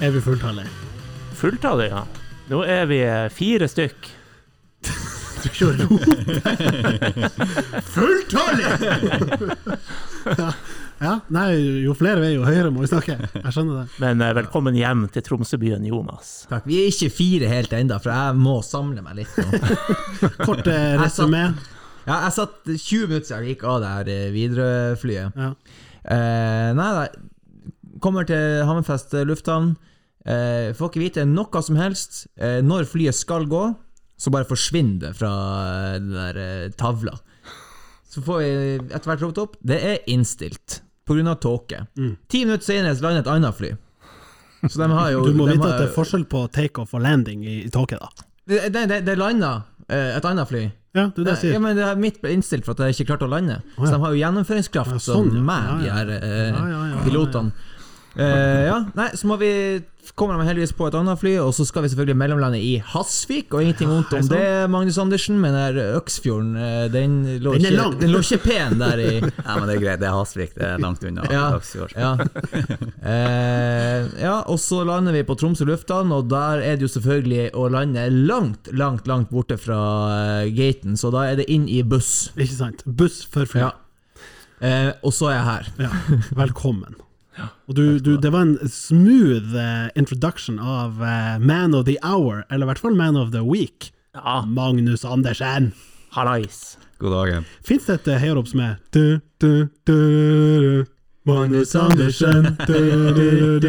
Er vi fulltallet. Fulltallet, ja. Nå er vi fire stykk. Du kjører! Fulltallet! ja. ja. Nei, jo flere vi er, jo høyere må vi snakke. Jeg skjønner det. Men eh, velkommen hjem til Tromsøbyen, Jonas. Takk. Vi er ikke fire helt ennå, for jeg må samle meg litt nå. Kort eh, resumé. Ja, jeg satt 20 minutter siden jeg gikk av det her eh, Widerøe-flyet. Ja. Eh, nei, nei. Kommer til Hammerfest lufthavn. Eh, får ikke vite noe som helst. Eh, når flyet skal gå, så bare forsvinner det fra eh, den der eh, tavla. Så får vi etter hvert ropt opp. Det er innstilt pga. tåke. Ti minutter senere lander et annet fly. Så de har jo Du må vite har- at det er forskjell på takeoff og landing i, i tåke, da. Det, det, det, det landa eh, et annet fly. Ja, det er det jeg Ja, men det er mitt ble innstilt for at jeg ikke klarte å lande. Oh, ja. Så de har jo gjennomføringskraft Ja, sånn, som meg, de her eh, pilotene. Eh, ja, nei, så må vi kommer de heldigvis på et annet fly, og så skal vi selvfølgelig mellomlande i Hasvik. Og ingenting vondt om det, Magnus Andersen, men der Øksfjorden, eh, den lå, Den ikke, den lå ikke pen der i Ja, men det er greit, det er Hasvik, det er langt unna. Ja. Øksfjord. Ja. Eh, ja, og så lander vi på Tromsø lufthavn, og der er det jo selvfølgelig å lande langt, langt, langt borte fra eh, gaten, så da er det inn i buss. Ikke sant? Buss for fly. Ja. Eh, og så er jeg her. Ja, velkommen. Og du, du, det var en smooth eh, introduction av uh, Man of the Hour, eller i hvert fall Man of the Week. Ja, Magnus Andersen. hallais. God dagen. Fins det et eh, heiarop som er du, du, du, du, Magnus Andersen du, du, du, du,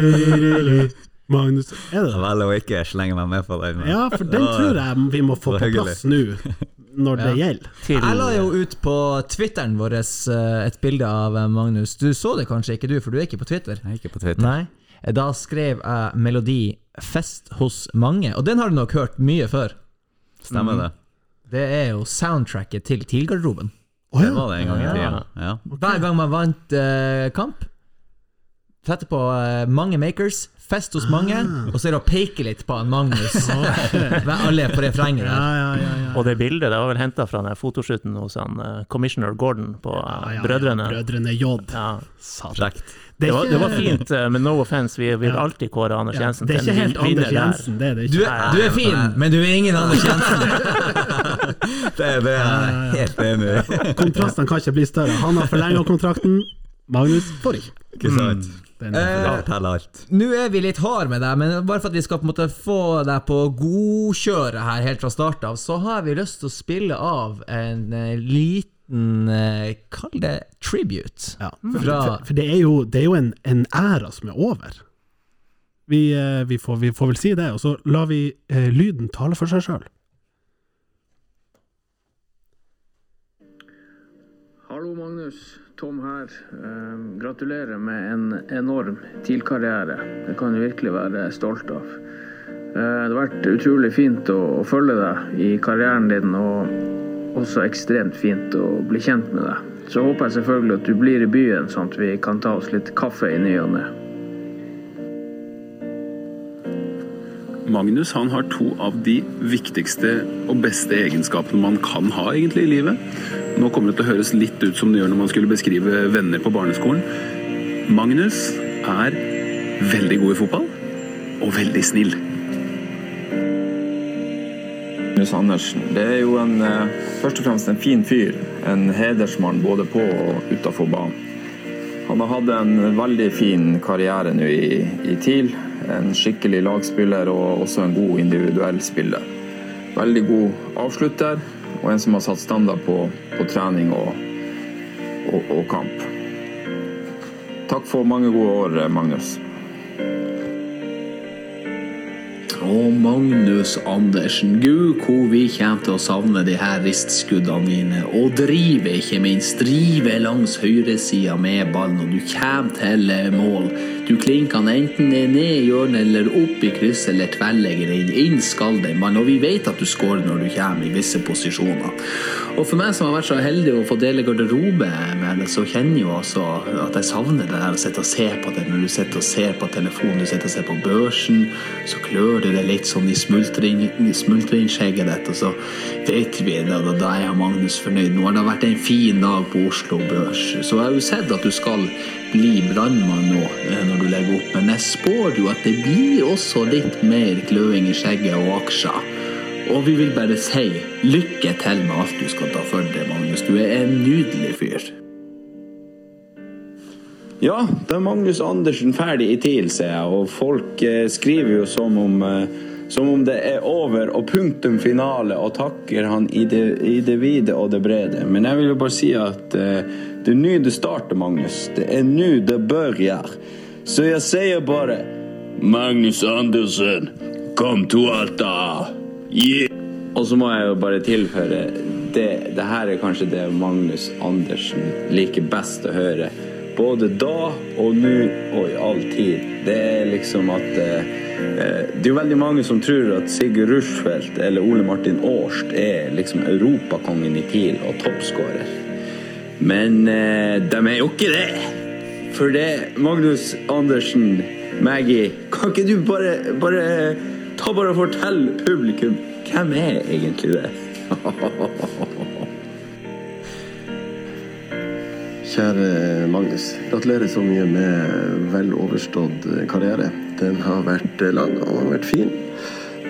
du. Magnus Er det det? Vel å ikke slenge meg med på den. men Ja, for den tror jeg vi må få på plass nå, når det gjelder. Til Jeg la jo ut på Twitteren vår eh, et bilde av eh, Magnus. Du så det kanskje ikke, du, for du er ikke på Twitter? Jeg er ikke på Twitter. Nei. Eh, Da skrev jeg melodi 'Fest hos mange', og den har du nok hørt mye før. Stemmer det? Det er jo soundtracket til TIL-garderoben. Å Det var det en gang i Ja. tida. Ja. Hver gang man vant eh, kamp, sette på eh, mange makers, fest hos mange, Ah. og så er det å peke litt på en Magnus. Alle på refrenget Ja, der. ja, ja, ja. Og det bildet det var vel henta fra den fotoshooten hos han, uh, Commissioner Gordon på uh, Ja, ja, ja, Brødrene. Brødrene J. Det, er var, det var fint, men no offense, vi vil Ja. alltid kåre Anders Ja, Jensen det er ikke helt Anders der. Jensen, det er det Du, ikke. er- du er fin, men du er ingen Anders Jensen. Det, det er helt enig i. Kontrastene kan ikke bli større. Han har forlenga kontrakten, Magnus får ikke. Ikke sant? Den Eh, er alt. Nå er vi litt hard med deg, men bare for at vi skal på en måte få deg på godkjøret her helt fra start av, så har vi lyst til å spille av en eh, liten eh, Kall det tribute. ja. for, Fra- for, for det er jo, det er jo en, en æra som er over. Vi, eh, vi, får, vi får vel si det, og så lar vi eh, lyden tale for seg sjøl. Hallo, Magnus. Tom her. Eh, gratulerer med en enorm TIL-karriere. Det kan du virkelig være stolt av. Eh, det har vært utrolig fint å følge deg i karrieren din, og også ekstremt fint å bli kjent med deg. Så håper jeg selvfølgelig at du blir i byen, sånn at vi kan ta oss litt kaffe i ny og ne. Magnus han har to av de viktigste og beste egenskapene man kan ha egentlig i livet. Nå kommer det til å høres litt ut som det gjør når man skulle beskrive venner på barneskolen. Magnus er veldig god i fotball og veldig snill. Magnus Andersen. Det er jo en, eh, først og fremst en fin fyr. En hedersmann både på og utafor banen. Han har hatt en veldig fin karriere nå i, i TIL. En skikkelig lagspiller og også en god individuell spiller. Veldig god avslutter og en som har satt standard på, på trening og, og, og kamp. Takk for mange gode år, Magnus. Og Magnus Andersen, gud hvor vi kommer til å savne de her ristskuddene dine. Og drive, ikke minst. Drive langs høyresida med ballen, og du kommer til mål. Du klinker den enten ned i hjørnet eller opp i krysset eller tverrlegger inn. Inn skal den mann. Og vi vet at du skårer når du kommer i visse posisjoner. Og for meg som har vært så heldig å få dele garderobe med det, så kjenner jeg jo også at jeg savner det der å sitte og se på det. Når du sitter og ser på telefonen, du sitter og ser på børsen, så klør det deg litt sånn i smultring, i smultringskjegget ditt, og så vet vi det, og da er jeg Magnus fornøyd. Nå har det vært en fin dag på Oslo Børs, så jeg har jo sett at du skal bli brannmann nå, eh, når du legger opp, men jeg spår jo at det blir også litt mer kløing i skjegget og aksjer. Og vi vil bare si lykke til med alt du skal ta for deg, Magnus. Du er en nydelig fyr. Ja, da er Magnus Andersen ferdig i TIL, ser jeg, og folk eh, skriver jo som om, eh, som om det er over og punktum finale, og takker han i det, i det vide og det brede. Men jeg vil jo bare si at eh, det er nå det starter, Magnus. Det er nå det bør gjøre. Så jeg sier bare Magnus Andersen, kom til Alta! Yeah! Og så må jeg jo bare tilføre det, det her er kanskje det Magnus Andersen liker best å høre. Både da og nå og i all tid. Det er liksom at eh, eh, Det er jo veldig mange som tror at Sigurd Rushfeldt eller Ole Martin Årst er liksom europakongen i TIL og toppskårer. Men eh, de er jo ikke det. For det, Magnus Andersen, Maggie, kan ikke du bare, bare ta bare og fortelle publikum hvem er egentlig det? Kjære Magnus. Gratulerer så mye med vel overstått karriere. Den har vært lang og har vært fin.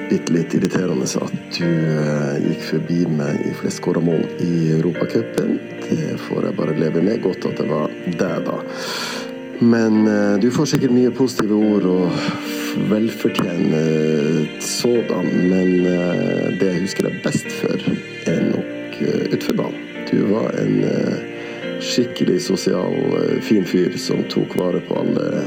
Bitte litt irriterende at du eh, gikk forbi meg i flest skåra mål i Europacupen. Det får jeg bare leve med. Godt at det var deg, da. Men eh, du får sikkert mye positive ord og velfortjent sådan. Men eh, det jeg husker deg best for, er nok eh, utenfor banen. Du var en eh, skikkelig sosial, eh, fin fyr som tok vare på alle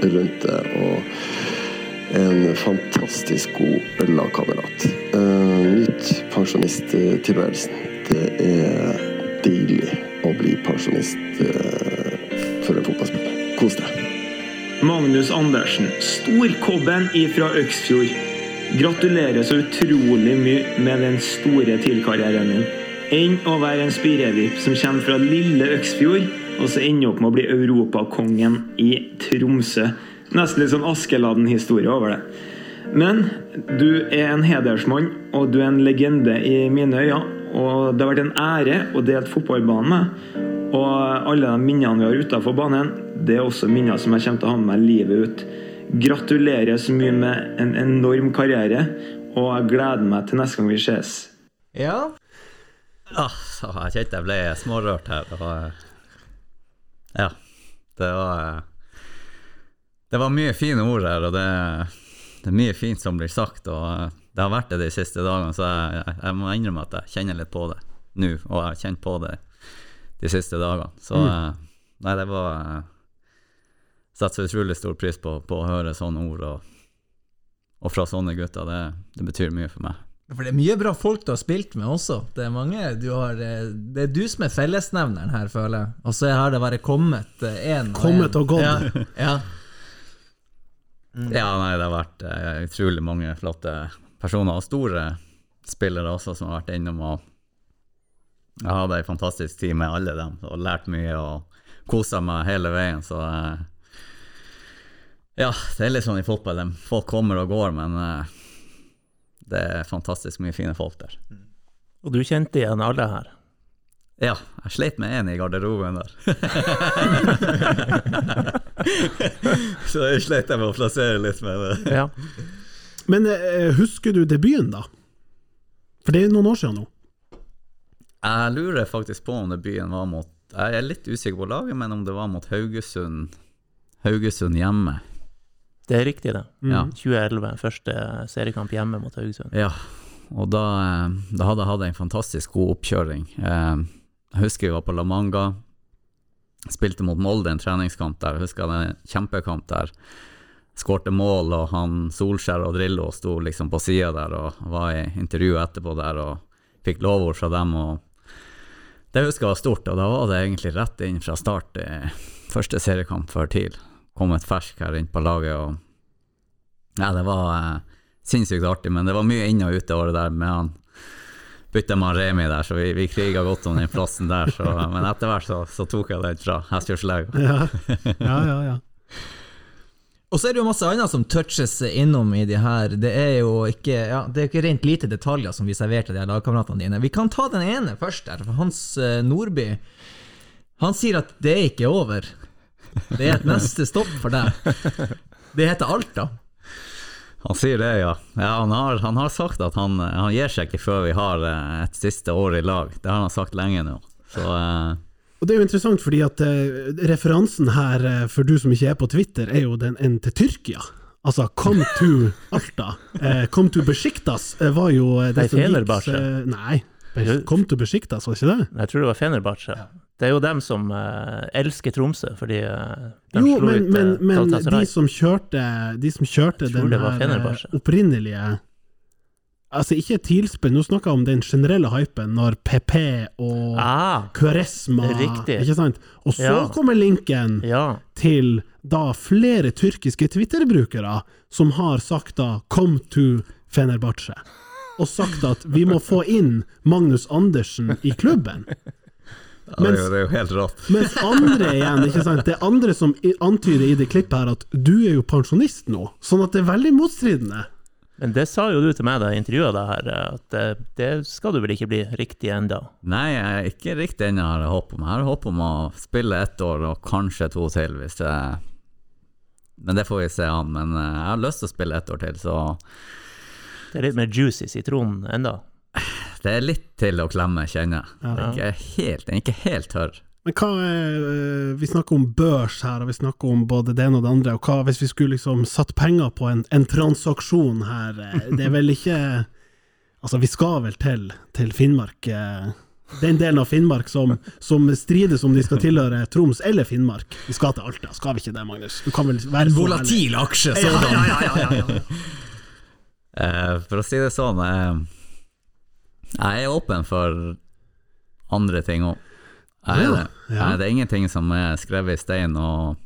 rundt deg. Og en fantastisk god lagkamerat. Uh, Nyt pensjonisttilværelsen. Det er deilig å bli pensjonist uh, for en fotballspiller. Kos deg. Magnus Andersen, storkobben ifra Øksfjord. Gratulerer så utrolig mye med den store TIL-karrieren din. Enn å være en spirevipp som kommer fra lille Øksfjord, og så ender opp med å bli europakongen i Tromsø. Nesten litt sånn Askeladden-historie over det. Men du er en hedersmann, og du er en legende i mine øyne. Og det har vært en ære å dele fotballbanen med. Og alle de minnene vi har utafor banen, det er også minner som jeg kommer til å ha med meg livet ut. Gratulerer så mye med en enorm karriere, og jeg gleder meg til neste gang vi ses. Ja. Ah, jeg kjente jeg ble smårørt her. Og, eh, ja. Det var eh, Det var mye fine ord her, og det, det er mye fint som blir sagt. Og eh, det har vært det de siste dagene, så jeg, jeg, jeg må innrømme at jeg kjenner litt på det nå. Og jeg har kjent på det de siste dagene. Så Mm. eh, nei, det var Jeg Setter så utrolig stor pris på, på å høre sånne ord, og, og fra sånne gutter. Det, det betyr mye for meg. For det er mye bra folk du har spilt med også. Det er mange du har eh, Det er du som er fellesnevneren her, føler jeg. Og så har det bare kommet én Kommet og gått. Ja, ja. Ja, nei, det har vært uh, utrolig mange flotte personer, og store spillere også, som har vært innom. og Jeg hadde ei fantastisk tid med alle dem, og lært mye og kosa meg hele veien. Så eh, ja, det er litt sånn i fotball. Folk kommer og går, men eh, det er fantastisk mye fine folk der. Og du kjente igjen alle her? Ja, jeg sleit med en i garderoben der. Så jeg sleit med å plassere litt med det. Ja. Men eh, husker du debuten, da? For det er noen år siden nå. Jeg lurer faktisk på om debuten var mot Jeg er litt usikker på laget, men om det var mot Haugesund Haugesund hjemme. Det er riktig, det. Ja. 2011, første seriekamp hjemme mot Haugesund. Ja, og da, eh, da hadde jeg hatt en fantastisk god oppkjøring. Eh, Jeg husker vi var på La Manga, spilte mot Molde en treningskamp der. Jeg husker jeg hadde en kjempekamp der. Skårte mål, og han Solskjær og Drillo sto liksom på sida der og var i intervju etterpå der og fikk lovord fra dem. og Det husker jeg var stort, og da var det egentlig rett inn fra start første seriekamp før TIL. Kommet fersk her inn på laget og Ja, det var eh, sinnssykt artig, men det var mye inn og ut det året der med han bytta med Remi der, så vi, vi kriga godt om den plassen der. Så, men etter hvert så, så tok jeg den fra Hestfjordslega. Ja. ja, ja, ja. Og så er det jo masse annet som touches innom i de her. Det er jo ikke, ja, det er ikke rent lite detaljer som vi serverte de her lagkameratene dine. Vi kan ta den ene først der. for Hans eh, Nordby Han sier at det er ikke over. Det er et neste stopp for deg. Det heter Alta. Han sier det, ja. ja han, har, han har sagt at han, han gir seg ikke før vi har eh, et siste år i lag. Det har han sagt lenge nå. Så eh, Og det er jo interessant, fordi at eh, referansen her, eh, for du som ikke er på Twitter, er jo den en til Tyrkia. Altså, come to Alta. Eh, come to Besiktas eh, var jo det gikk, Fenerbahçe. Nei, come to Besiktas, var ikke det? Jeg tror det var Fenerbahçe. Det er jo dem som elsker Tromsø, fordi de Jo, slo men, ut men, men de som kjørte, de som kjørte den her opprinnelige Altså, ikke tilspill, nå snakker jeg om den generelle hypen, når PP og Ah, Kvaresma riktig. Ikke sant? Og så Ja. kommer linken ja. til da flere tyrkiske Twitter-brukere som har sagt da 'come to Fenerbahçe', og sagt at vi må få inn Magnus Andersen i klubben. ja, det, er jo, helt rått. Mens andre igjen, ikke sant, det er andre som antyder i det klippet her at du er jo pensjonist nå, sånn at det er veldig motstridende. Men det sa jo du til meg da jeg intervjua deg her, at det, det skal du vel ikke bli riktig enda. Nei, jeg er ikke riktig ennå har jeg håp om. Jeg har håp om å spille ett år og kanskje to til, hvis det Men det får vi se an. Men eh, jeg har lyst til å spille ett år til, så Det er litt mer juicy sitron enda. det er litt til å klemme, kjenner jeg. Ja. Er ikke helt, den er ikke helt tørr. Men hva er, eh, Vi snakker om børs her, og vi snakker om både det ene og det andre. og hva Hvis vi skulle liksom satt penger på en, en transaksjon her, eh, det er vel ikke Altså, vi skal vel til, til Finnmark. eh, Den delen av Finnmark som, som strides om de skal tilhøre Troms eller Finnmark. Vi skal til Alta, skal vi ikke det, Magnus? Du kan vel være volatil aksje, sådan. ja, ja, ja, ja. Eh, for å si det sånn, jeg er åpen for andre ting òg. Ja, det. Eh, Det er ingenting som er skrevet i stein. Og...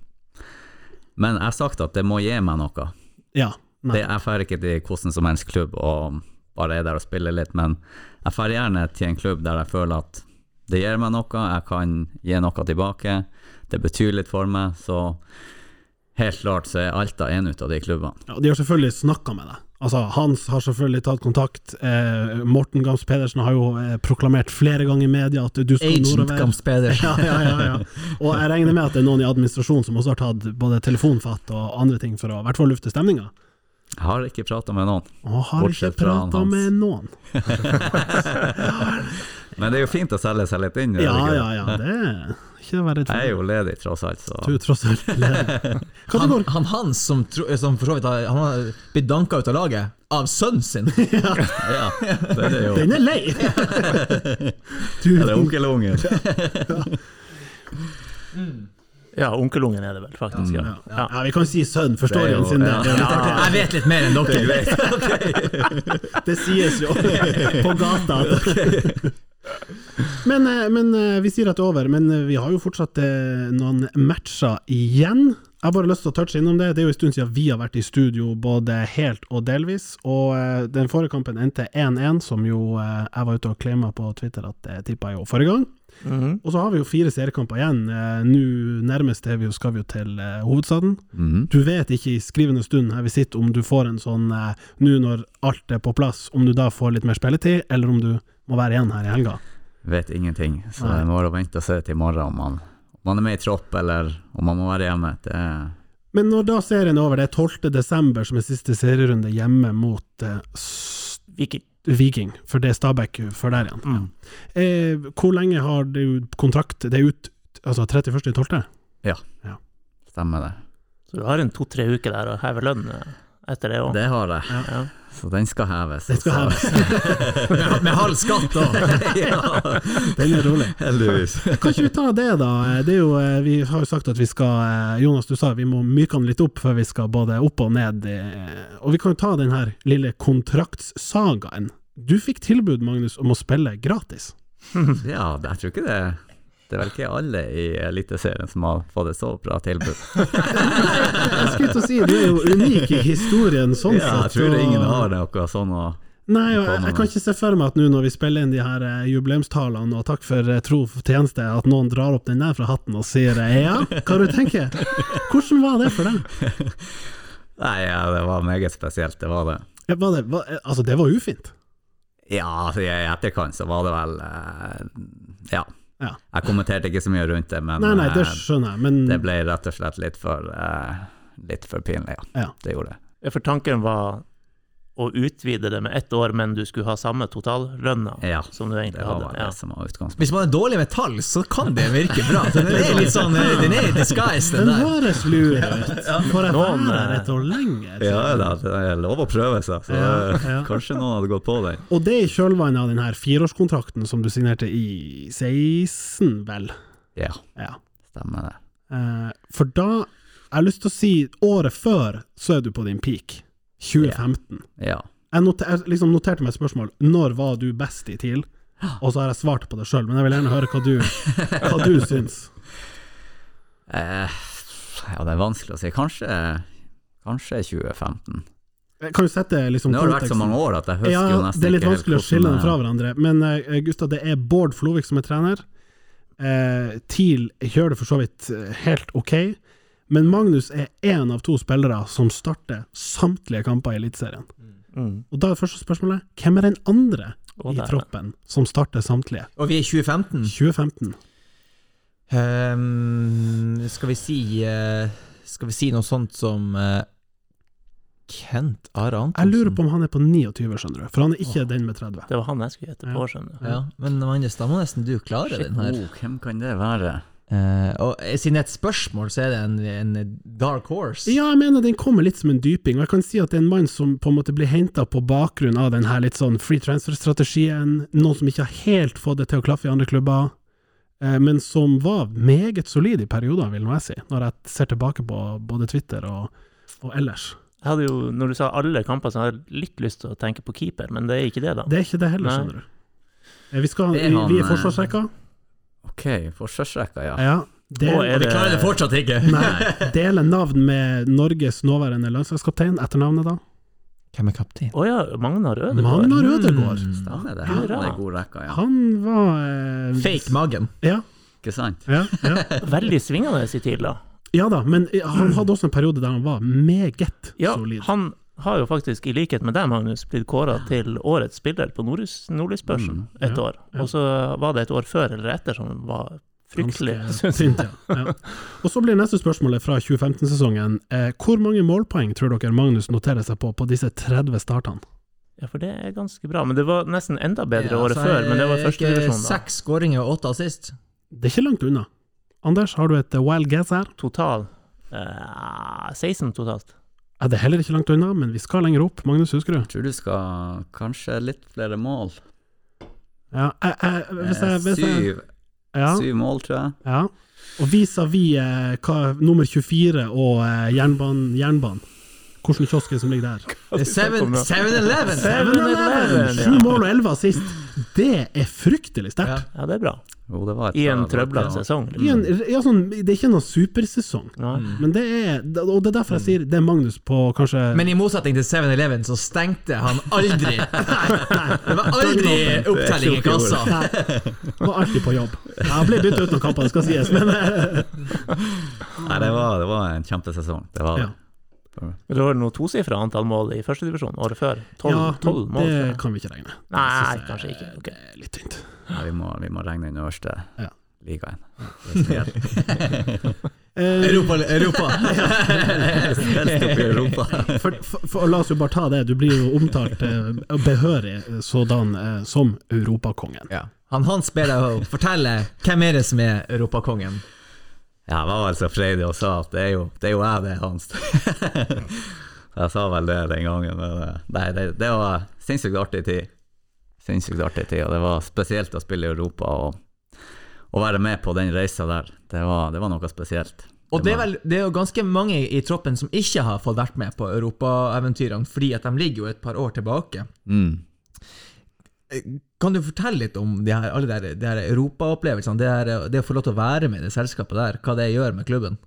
Men jeg har sagt at det må gi meg noe. ja. Det, jeg drar ikke til hvordan som helst klubb og bare er der og spiller litt, men jeg drar gjerne til en klubb der jeg føler at det gir meg noe, jeg kan gi noe tilbake, det betyr litt for meg, så helt klart så er Alta en ut av de klubbene. Ja, de har selvfølgelig snakka med deg. Altså, Hans har selvfølgelig tatt kontakt. Eh, Morten Gams Pedersen har jo eh, proklamert flere ganger i media at du skal Agent nordover. Gams Pedersen. Ja, ja, ja, ja. Og jeg regner med at det er noen i administrasjonen som også har tatt både telefonfatt og andre ting for å i hvert fall lufte stemninga. Jeg har ikke prata med noen. Og har ikke Bortsett prata med noen. Men det er jo fint å selge seg litt inn. Ja, ja, ja, det ikke være redd Jeg er jo ledig, tross alt, så Du er tross alt ledig. Hva Han, går? han Hans som, tro, som for så vidt har, han har blitt danka ut av laget av sønnen sin. Ja, det er jo Den er lei! Du, ja, det onkelungen? Ja, onkelungen er det vel, faktisk. Ja. ja, ja, vi kan si sønn, forstår Det er jo- storyen sin ja. Det er. Jeg vet litt mer enn dere. Det sies jo på gata. Men, eh, men eh, vi sier at det er over. Men eh, vi har jo fortsatt noen matcher igjen. Jeg har bare lyst til å touche innom det. Det er jo en stund siden vi har vært i studio, både helt og delvis. Og den forrige kampen endte 1-1, som jo jeg var ute og claima på Twitter at det tippa jo forrige gang. Mhm. Og så har vi jo fire seriekamper igjen. Nå nærmest er vi jo, skal vi jo til hovedstaden. -hmm. Du vet ikke i skrivende stund her vi sitter om du får en sånn nå når alt er på plass, om du da får litt mer spilletid, eller om du må være igjen her i helga. Vet ingenting, så Nei. jeg må vente og se til i morgen om man, om man er med i tropp, eller om man må være hjemme. Det er Men når da serien er over, det er 12. desember som er siste serierunde hjemme mot eh, S- Viking. Viking, for det er Stabæk før der igjen. Mm. Eh, hvor lenge har du kontrakt? Det er ut altså 31.12.? stemmer det. Så du har en to-tre uker der å heve lønn eh, etter det òg. Det har jeg, Ja. så den skal heves. Det skal så- heves. Med, halv skatt òg. ja, Den er rolig. heldigvis. Kan ikke vi ta det, da? Det er jo, eh, vi har jo sagt at vi skal eh, Jonas, du sa vi må myke den litt opp før vi skal både opp og ned. eh, Og vi kan jo ta den her lille kontraktssagaen. Du fikk tilbud, Magnus, om å spille gratis. Ja, jeg tror ikke det Det er vel ikke alle i Eliteserien som har fått et så bra tilbud. Jeg skulle til å si, du er jo unik i historien sånn Ja, jeg tror og- ingen har noe sånn å Nei, jeg, jeg kan ikke se for meg at nå når vi spiller inn de her eh, jubileumstalene, og takk for eh, tro for tjeneste, at noen drar opp den der fra hatten og sier eh, ja, hva du tenker Hvordan var det for deg? Nei, ja, det var meget spesielt, det var det. Ja, Var det var, altså, det var ufint. Ja, altså, i etterkant så var det vel Ja. Ja. Jeg kommenterte ikke så mye rundt det, men Nei, nei, det eh, skjønner jeg, men det ble rett og slett litt for, uh, litt for pinlig, ja. Ja. Det gjorde det. For tanken var å utvide det med ett år, men du skulle ha samme totallønna Ja, som du egentlig hadde. Ja. Hvis man er dårlig med tall, så kan det virke bra. Den er litt sånn eh, Den er i disguise, den Den høres lur ut. Får jeg være her eh, et år lenger? Ja da, det er lov å prøve seg, så Ja, eh, ja. kanskje noen hadde gått på den. Og det i kjølvannet av den her fireårskontrakten som du signerte i 16, vel? Ja, Ja. stemmer det. Eh, for da Jeg har lyst til å si året før så er du på din peak. 2015. Ja. Jeg, noter, jeg liksom noterte meg et spørsmål. Når var du best i TIL? Og så har jeg svart på det sjøl, men jeg vil gjerne høre hva du, hva du syns. Eh, ja, det er vanskelig å si. Kanskje, kanskje 2015. Kan du sette liksom Nå har det vært så mange år at jeg husker Ja, jo nesten det er litt vanskelig å skille dem fra eh, hverandre. Men uh, Gustav, det er Bård Flovik som er trener. Uh, TIL gjør det for så vidt eh, helt ok, men Magnus er én av to spillere som starter samtlige kamper i Eliteserien. Mm. Og da er første spørsmålet hvem er den andre oh, i troppen ja. troppen som starter samtlige? Og vi er i 2015. 2015. Um, skal vi si uh, Skal vi si noe sånt som uh, Kent Are Antonsen? Jeg lurer på om han er på 29, skjønner du, for han er ikke den med 30. Det var han jeg skulle gjette på, skjønner du. Ja, men Magnus, da må nesten du klare den her. Oh, hvem kan det være? Eh, og eh, siden det er et spørsmål, så er det en, en dark horse. Ja, jeg mener den kommer litt som en dyping, og jeg kan si at det er en mann som på en måte blir henta på bakgrunn av den her litt sånn free transfer-strategien, noen som ikke har helt fått det til å klaffe i andre klubber, uh, men som var meget solid i perioder, vil nå jeg si, når jeg ser tilbake på både Twitter og, og ellers. Jeg hadde jo, når du sa alle kamper, så hadde jeg litt lyst til å tenke på keeper, men det er ikke det, da. Det er ikke det heller, skjønner du. Eh, Vi, skal, vi, vi er forsvarsrekka. Ok, forsvarsrekka, ja. Ja. Del, Og er Og vi det klarer det fortsatt ikke. nei, deler navn med Norges nåværende landslagskaptein, etternavnet da? Hvem er kaptein? Å ja, Magnar Ødegaard. Magnar Ødegaard. Stemmer det. Han er god rekka, ja. Han var eh, Fake Magen. Ja, Ikke sant? ja, ja. Veldig svingende i tid, da. Ja da, men han hadde også en periode der han var meget Ja, solid. han har jo faktisk, i likhet med deg, Magnus, blitt kåra til årets spiller på Nordlys- Nordlysbørsen Mm, et ja, år. ja. Og så var det et år før eller etter som var fryktelig, Ganske syns jeg. ja. ja. Og så blir neste spørsmålet fra 2015-sesongen. Eh, hvor mange målpoeng tror dere Magnus noterer seg på på disse 30 startene? Ja, for det er ganske bra. Men det var nesten enda bedre Ja, året før, men det var er første ikke divisjon, da. Seks skåringer og åtte assist. Det er ikke langt unna. Anders, har du et eh, wild guess her? Total eh, 16 totalt. Ja, det er heller ikke langt unna, men vi skal lenger opp. Magnus, husker du? Jeg tror du skal kanskje litt flere mål. Ja, jeg, jeg, hvis jeg, Eh, hvis jeg, Syv, ja, syv mål, tror jeg. ja. Og vis-à-vis eh, nummer 24 og eh, jernbanen, jernbanen. Hvilken kiosk som ligger der? 7-Eleven! 7-Eleven, Sju mål og elleve assist! Det er fryktelig sterkt. Ja, det er bra. Jo, det var I en trøblete sesong. I en, Liksom. ja, sånn, det er ikke noen supersesong, Ja. men det er Og det er derfor jeg sier det er Magnus på kanskje Men i motsetning til 7-Eleven så stengte han aldri. Det var aldri opptelling i kassa. Nei, var alltid på jobb. Jeg ble byttet ut noen kamper, det skal sies, men Nei, det var, det var en kjempesesong. Det var det. Ja. Det har noe tosifra antall mål i førstedivisjon året før. Tolv ja, tolv mål. det jeg. kan vi ikke regne. Nei, jeg kanskje ikke. Okay. Det er litt tynt. Ja, vi, må, vi må regne den øverste Ja. ligaen. Europa, Europa. Europa. for, for, for, la oss jo bare ta det, du blir jo omtalt eh, behørig eh, sådan eh, som europakongen. Ja. Han Hans ber deg å fortelle hvem er det som er europakongen. Ja, jeg var vel så freidig og sa at det er jo, det er jo jeg, det er Hans. jeg sa vel det den gangen, men eh, nei, det, det var sinnssykt artig tid. Sinnssykt artig tid, og det var spesielt å spille i Europa og, og være med på den reisa der. Det var, det var noe spesielt. Og det er, vel, det er jo ganske mange i troppen som ikke har fått vært med på europaeventyrene, fordi at de ligger jo et par år tilbake. Mm. Kan du fortelle litt om de her, alle de her, de her europaopplevelsene? Det, det å få lov til å være med i det selskapet der, hva det gjør med klubben?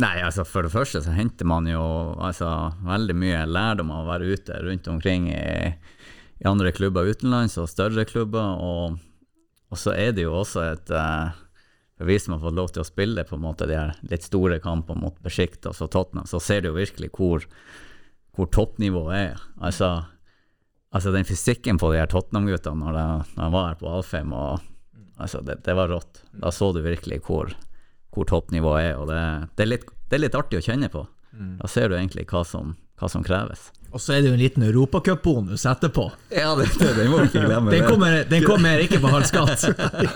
Nei, altså for det første så henter man jo altså, veldig mye lærdom av å være ute rundt omkring i, i andre klubber utenlands og større klubber, og, og så er det jo også et uh, vi som har fått lov til å spille på en måte de her litt store kampene mot Besiktas og Tottenham, så ser du jo virkelig hvor, hvor toppnivået er. Altså, altså den fysikken på de her Tottenham-guttene når, de- var her på Alfheim og Altså, det, det var rått. Da så du virkelig hvor, hvor toppnivået er, og det, det, er litt, det er litt artig å kjenne på. Mm. Da ser du egentlig hva som, hva som kreves. Og så er det jo en liten europacupbonus etterpå. Ja, det, det, det må vi ikke glemme. Den kommer, den kommer ikke på halv skatt.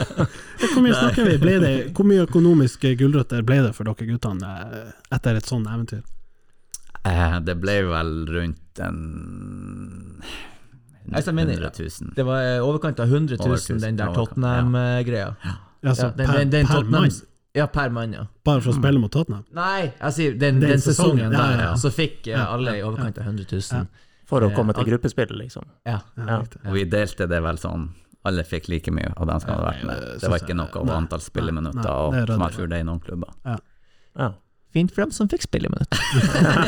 Hvor mye snakker vi? Ble det, hvor mye økonomiske gulrøtter ble det for dere guttene eh, etter et sånt eventyr? Eh, det ble vel rundt en Altså, jeg mener, 100 000. Det var i overkant av 100 Over 000, den der Tottenham-greia. Altså, den, per- den, den per Tottenham- mann? Ja, per mann, ja. Bare for å spille mot Tottenham? Nei, jeg sier den, Den den, sesongen, sesongen, der, ja, ja. så fikk eh, Ja, alle i overkant av 100 000. For å komme Eh, til gruppespill, liksom. Ja. Ja. Og vi delte det vel sånn Alle fikk like mye av dem som hadde vært med. Det var ikke noe av antall spilleminutter, og, er i noen klubber. Ja. Fint for dem som fikk spilleminutt.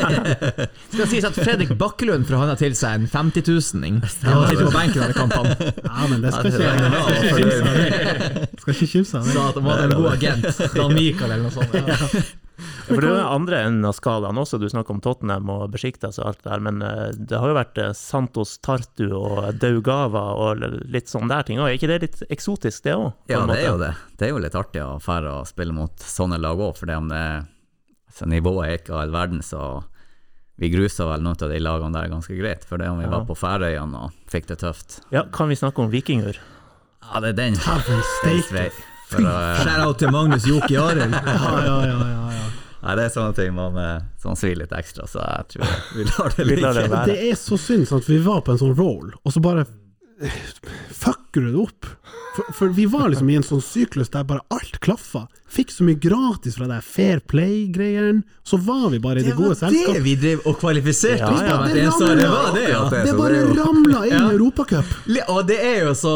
Skal sies at Fredrik Bakkelund har til seg en 50 000-ing. Han sitter på benken under kampene. Ja, men det skal ikke skal ikke kimse av det. Skal ikke kimse av det. Sa at han var en god agent. Dan Mikael eller noe sånt. Ja. For det er andre enden av skalaen også, du snakker om Tottenham og Besjiktas og alt det der, men eh, det har jo vært eh, Santos Tartu og Daugava og litt sånn der ting òg. Er ikke det litt eksotisk, det òg? Ja, det er jo det. Det er jo litt artig å dra og spille mot sånne lag òg, for det om det altså, nivået er ikke all verden, så vi grusa vel noen av de lagene der ganske greit. For det om vi Ja. var på Færøyene og fikk det tøft. Ja, kan vi snakke om vikinger? Ja, det er den. For, Shout-out til Magnus Joki Arild. Ja, ja, ja, ja, ja. Nei, det er sånne ting man sånn som svir litt ekstra, så jeg tror vi lar det ligge. det Det er så synd sant? vi var på en sånn roll, og så bare fucker du det opp. For, for vi var liksom i en sånn syklus der bare alt klaffa. Fikk så mye gratis fra det Fair Play-greiene. Så var vi bare i det, Det gode var det vi drev og kvalifiserte Ja, ja. det, hvert. Det var det, ja. Ja, det- Det bare det ramla inn Ja. i Europacup. Li- Og det er jo så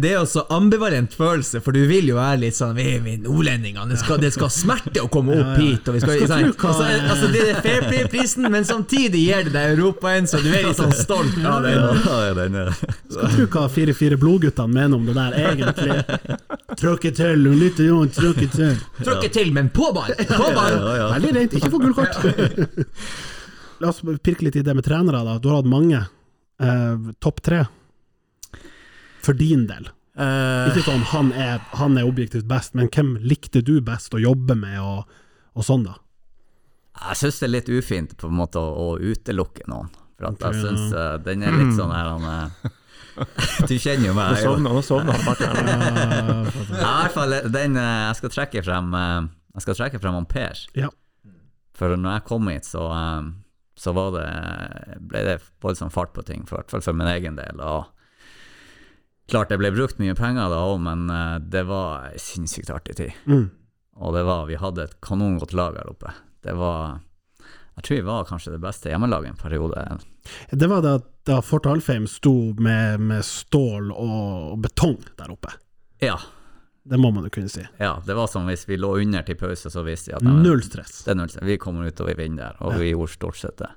Det er jo så ambivalent følelse, for du vil jo være litt sånn Vi er nordlendingene, det skal, det skal smerte å komme opp Ja, ja. hit. Og vi skal, skal sånn, tro altså, altså, det er Fair Play-prisen, men samtidig gir det deg Europaen, så du er litt sånn stolt av den. Ja, den er Skal tro hva 4-4 Blodguttene mener om det der, egentlig. Tråkke til, og litt Jon, tråkke til. Tråkke til, men på ball! På ball! Veldig rent, ikke få gullkort. La oss pirke litt i det med trenere, da. Du har hatt mange. Eh, Topp tre for din del. Eh, Ikke sånn han er, han er objektivt best, men hvem likte du best å jobbe med, og, og sånn, da? Jeg syns det er litt ufint på en måte å, å utelukke noen. For at jeg Ok, syns uh, den er litt sånn her han eh, Du kjenner jo meg. nå sovna han i hvert fall den eh, Jeg skal trekke frem eh, Jeg skal trekke frem Ampere. Per. Ja. For når jeg kom hit, så, eh, så var det, ble det voldsom fart på ting, for, i hvert fall for min egen del. Og klart det ble brukt mye penger da òg, men det var en sinnssykt artig tid. Mm. Og det var, vi hadde et kanongodt lag her oppe. Det var Jeg tror vi var kanskje det beste hjemmelaget en periode. Det var da, da Fort Alfheim sto med, med stål og, betong der oppe. Ja, Det må man jo kunne si. ja, det var som hvis vi lå under til pause, så visste vi at nei, Null stress. Det er null stress. Vi kommer ut og vi vinner der, og vi gjorde stort sett det.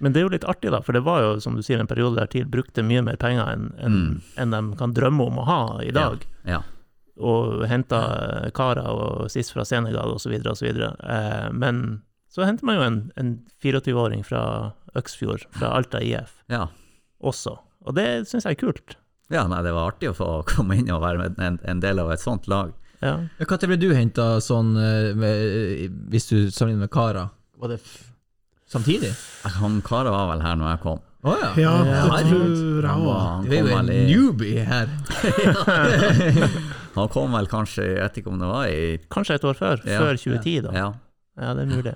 Men det er jo litt artig, da, for det var jo, som du sier, en periode der TIL brukte mye mer penger enn en, Mm. en de kan drømme om å ha i dag. Ja. Og henta karer og sist fra Senegal osv. osv. Eh, men så henter man jo en, en 24-åring fra Øksfjord, fra Alta IF, ja. også. Og det syns jeg er kult. Ja, nei, det var artig å få komme inn og være med en, en del av et sånt lag. Ja. Når ble du henta sånn, eh, med, hvis du sammenligner med Kara? Var det f samtidig? Han Kara var vel her når jeg kom. Å ja. Ja, det tror jeg òg. Du er jo en i, newbie her. han kom vel kanskje, jeg vet ikke om det var i Kanskje et år før, Ja. før 2010, da. Ja, Ja, det er mulig.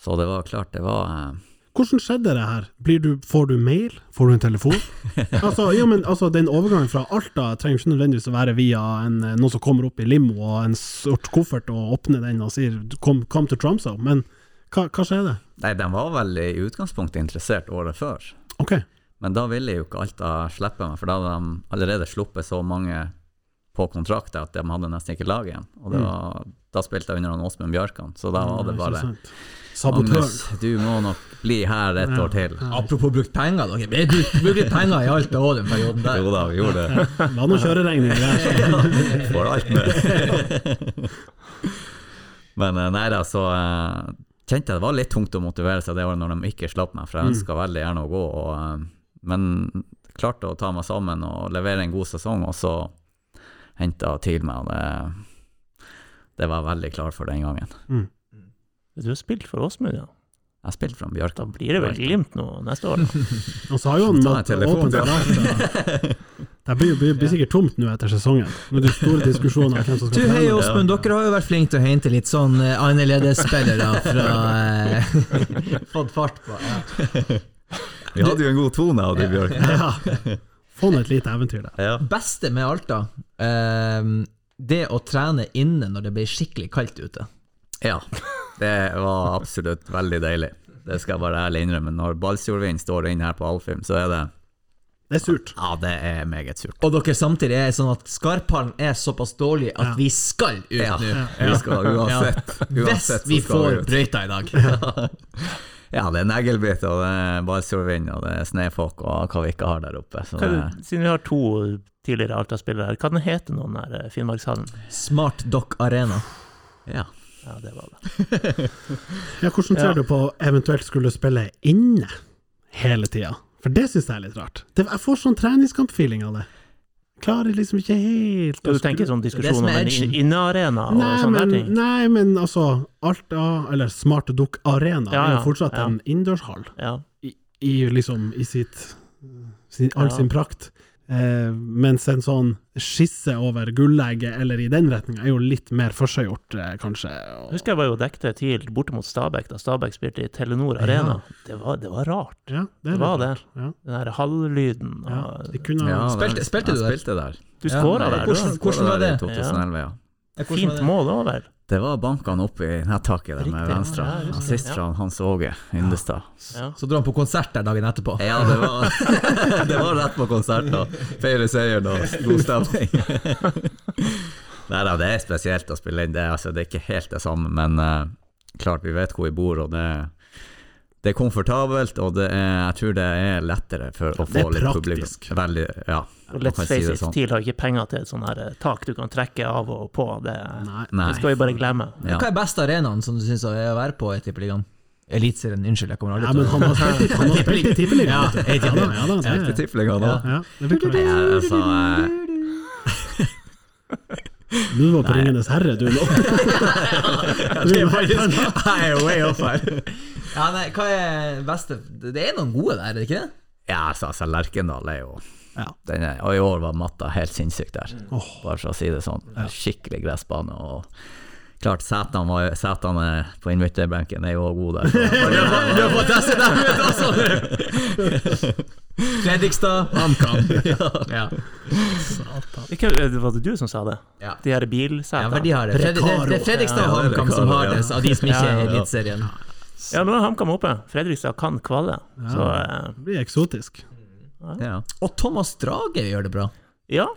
så det var klart, det var eh, Hvordan skjedde det her? Blir du, får du mail? Får du en telefon? altså, ja, men, altså, den overgangen fra Alta trenger ikke nødvendigvis å være via en, eh, noen som kommer opp i limo og en sort koffert og åpner den og sier 'kom, kom til Tromsø', men hva, hva skjedde? Nei, de var vel i utgangspunktet interessert året før. Ok, Men da ville jo ikke Alta slippe meg, for da hadde de allerede sluppet så mange på kontrakt at de hadde nesten ikke lag igjen. Og det var, da spilte jeg under han Åsmund Bjørkan, så da var det Mm. Ja, ikke bare «Sabotør». Magnus, du må nok bli her et år til. Apropos brukt penger, dere. Vi brukte penger i alt det året den perioden der. Jo da, vi gjorde det. Det var noen kjøreregninger der. Så. Får alt med. Men eh, nei da, så eh, kjente jeg det var litt tungt å motivere seg det året når de ikke slapp meg, for jeg ønska veldig gjerne å gå. Og, eh, men klarte å ta meg sammen og levere en god sesong, og så henta til meg. Det, det var jeg veldig klar for den gangen. Mm. Du har spilt for Åsmund, ja. Jeg spilt fra Bjørk. Da blir det vel Glimt nå neste år. Og så har jo han åpent til. Det blir, blir, blir sikkert tomt nå etter sesongen. Det er store diskusjoner om hvem som Du, skal hei trene. Åsmund, dere har jo vært flinke til å hente litt sånn uh, annerledesspillere fra uh, Fått fart på. Ja. Vi hadde jo en god tone av det, Bjørk. Ja. Få nå et lite eventyr der. Ja. Beste med Alta, uh, det å trene inne når det blir skikkelig kaldt ute. ja. Det var absolutt veldig deilig. Det skal jeg bare ærlig innrømme. Når Balsfjordvind står inne her på Alfheim, så er det Det er surt. Ja, det er meget surt. Og dere samtidig er sånn at Skarphallen er såpass dårlig at Ja. vi skal ut Ja, nå. vi skal uansett. Uansett Hvis vi får brøyta i dag. Ja, det er neglebit, og det er Balsfjordvind, og det er snøfokk, og hva vi ikke har der oppe. Så Hva, det, siden vi har to tidligere Alta-spillere her, hva den heter den der eh, Finnmarkshallen? Smart Dock Arena. ja. Ja, det var det. Ja, hvordan ser Ja. du på eventuelt skulle spille inne hele tida? For det syns jeg er litt rart. Det, jeg får sånn treningskamp-feeling av det. Klarer liksom ikke helt du tenker sånn diskusjon om en innearena og Nei, sånne men, ting? nei, men altså Alta, eller Smart Duck Arena, Ja, er jo fortsatt ja. en innendørshall. Ja. I, I liksom I sitt sin, all Ja. sin prakt. Eh, mens en sånn skisse over gullegget eller i den retninga er jo litt mer forseggjort, eh, kanskje. Jeg Og, husker jeg var jo dekket TIL borte mot Stabæk, da Stabæk spilte i Telenor Arena. Det, var, det var rart, ja, det, det var rart. det. Ja, den der halvlyden. ja, og- de kunne ja, Spilte- spilte du der? Spilte der. Du Ja, skåra der, du. hvordan- hvordan var det? i det? 2011, ja. Fint mål òg, vel? Det var bankene opp i nettaket der med venstre. ja, Assist fra Hans Åge Yndestad. Ja. Så dro han på konsert der dagen etterpå. Ja, det var, det var rett på konsert da feire seieren og god stemning. Nei da, det er spesielt å spille inn. Det, altså, det er ikke helt det samme, men uh, klart vi vet hvor vi bor, og det, det er komfortabelt, og det er, jeg tror det er lettere for å Det er praktisk. Veldig, ja. Og let's face si it, sånn. TIL har ikke penger til et sånn her tak du kan trekke av og på. Det, Nei. Det skal vi bare glemme. Ja. Hva er beste arenaen som du syns er å være på i Tippeligaen? Eliteserien, unnskyld, jeg kommer aldri til å han har spilt i Tippeligaen. Ja, vet du. i Tippeligaen. Du var på Ringenes herre, du nå. Det er faktisk Jeg way off her. Ja, nei, hva er beste Det er noen gode der, er det ikke? Ja, altså, altså Lerkendal er jo Ja. den er, Og i år var matta helt sinnssykt der, oh. bare for å si det sånn. Skikkelig gressbane. Og klart, setene var- setene på innbytterbenken er jo gode der. Du har fått teste dem ut altså! Fredrikstad, HamKam. Ja. Ikke, eh, var det du som sa det? Ja. De her ja, bilsetene? Ja, de har det. Fred, det, det er Fredrikstad og Ja, HamKam som har det, av de som ikke er i ja. Eliteserien. Ja, nå er HamKam oppe. Fredrikstad kan kvalle. Så eh, Det blir eksotisk. Ja. Og Thomas Drage gjør det bra. ja.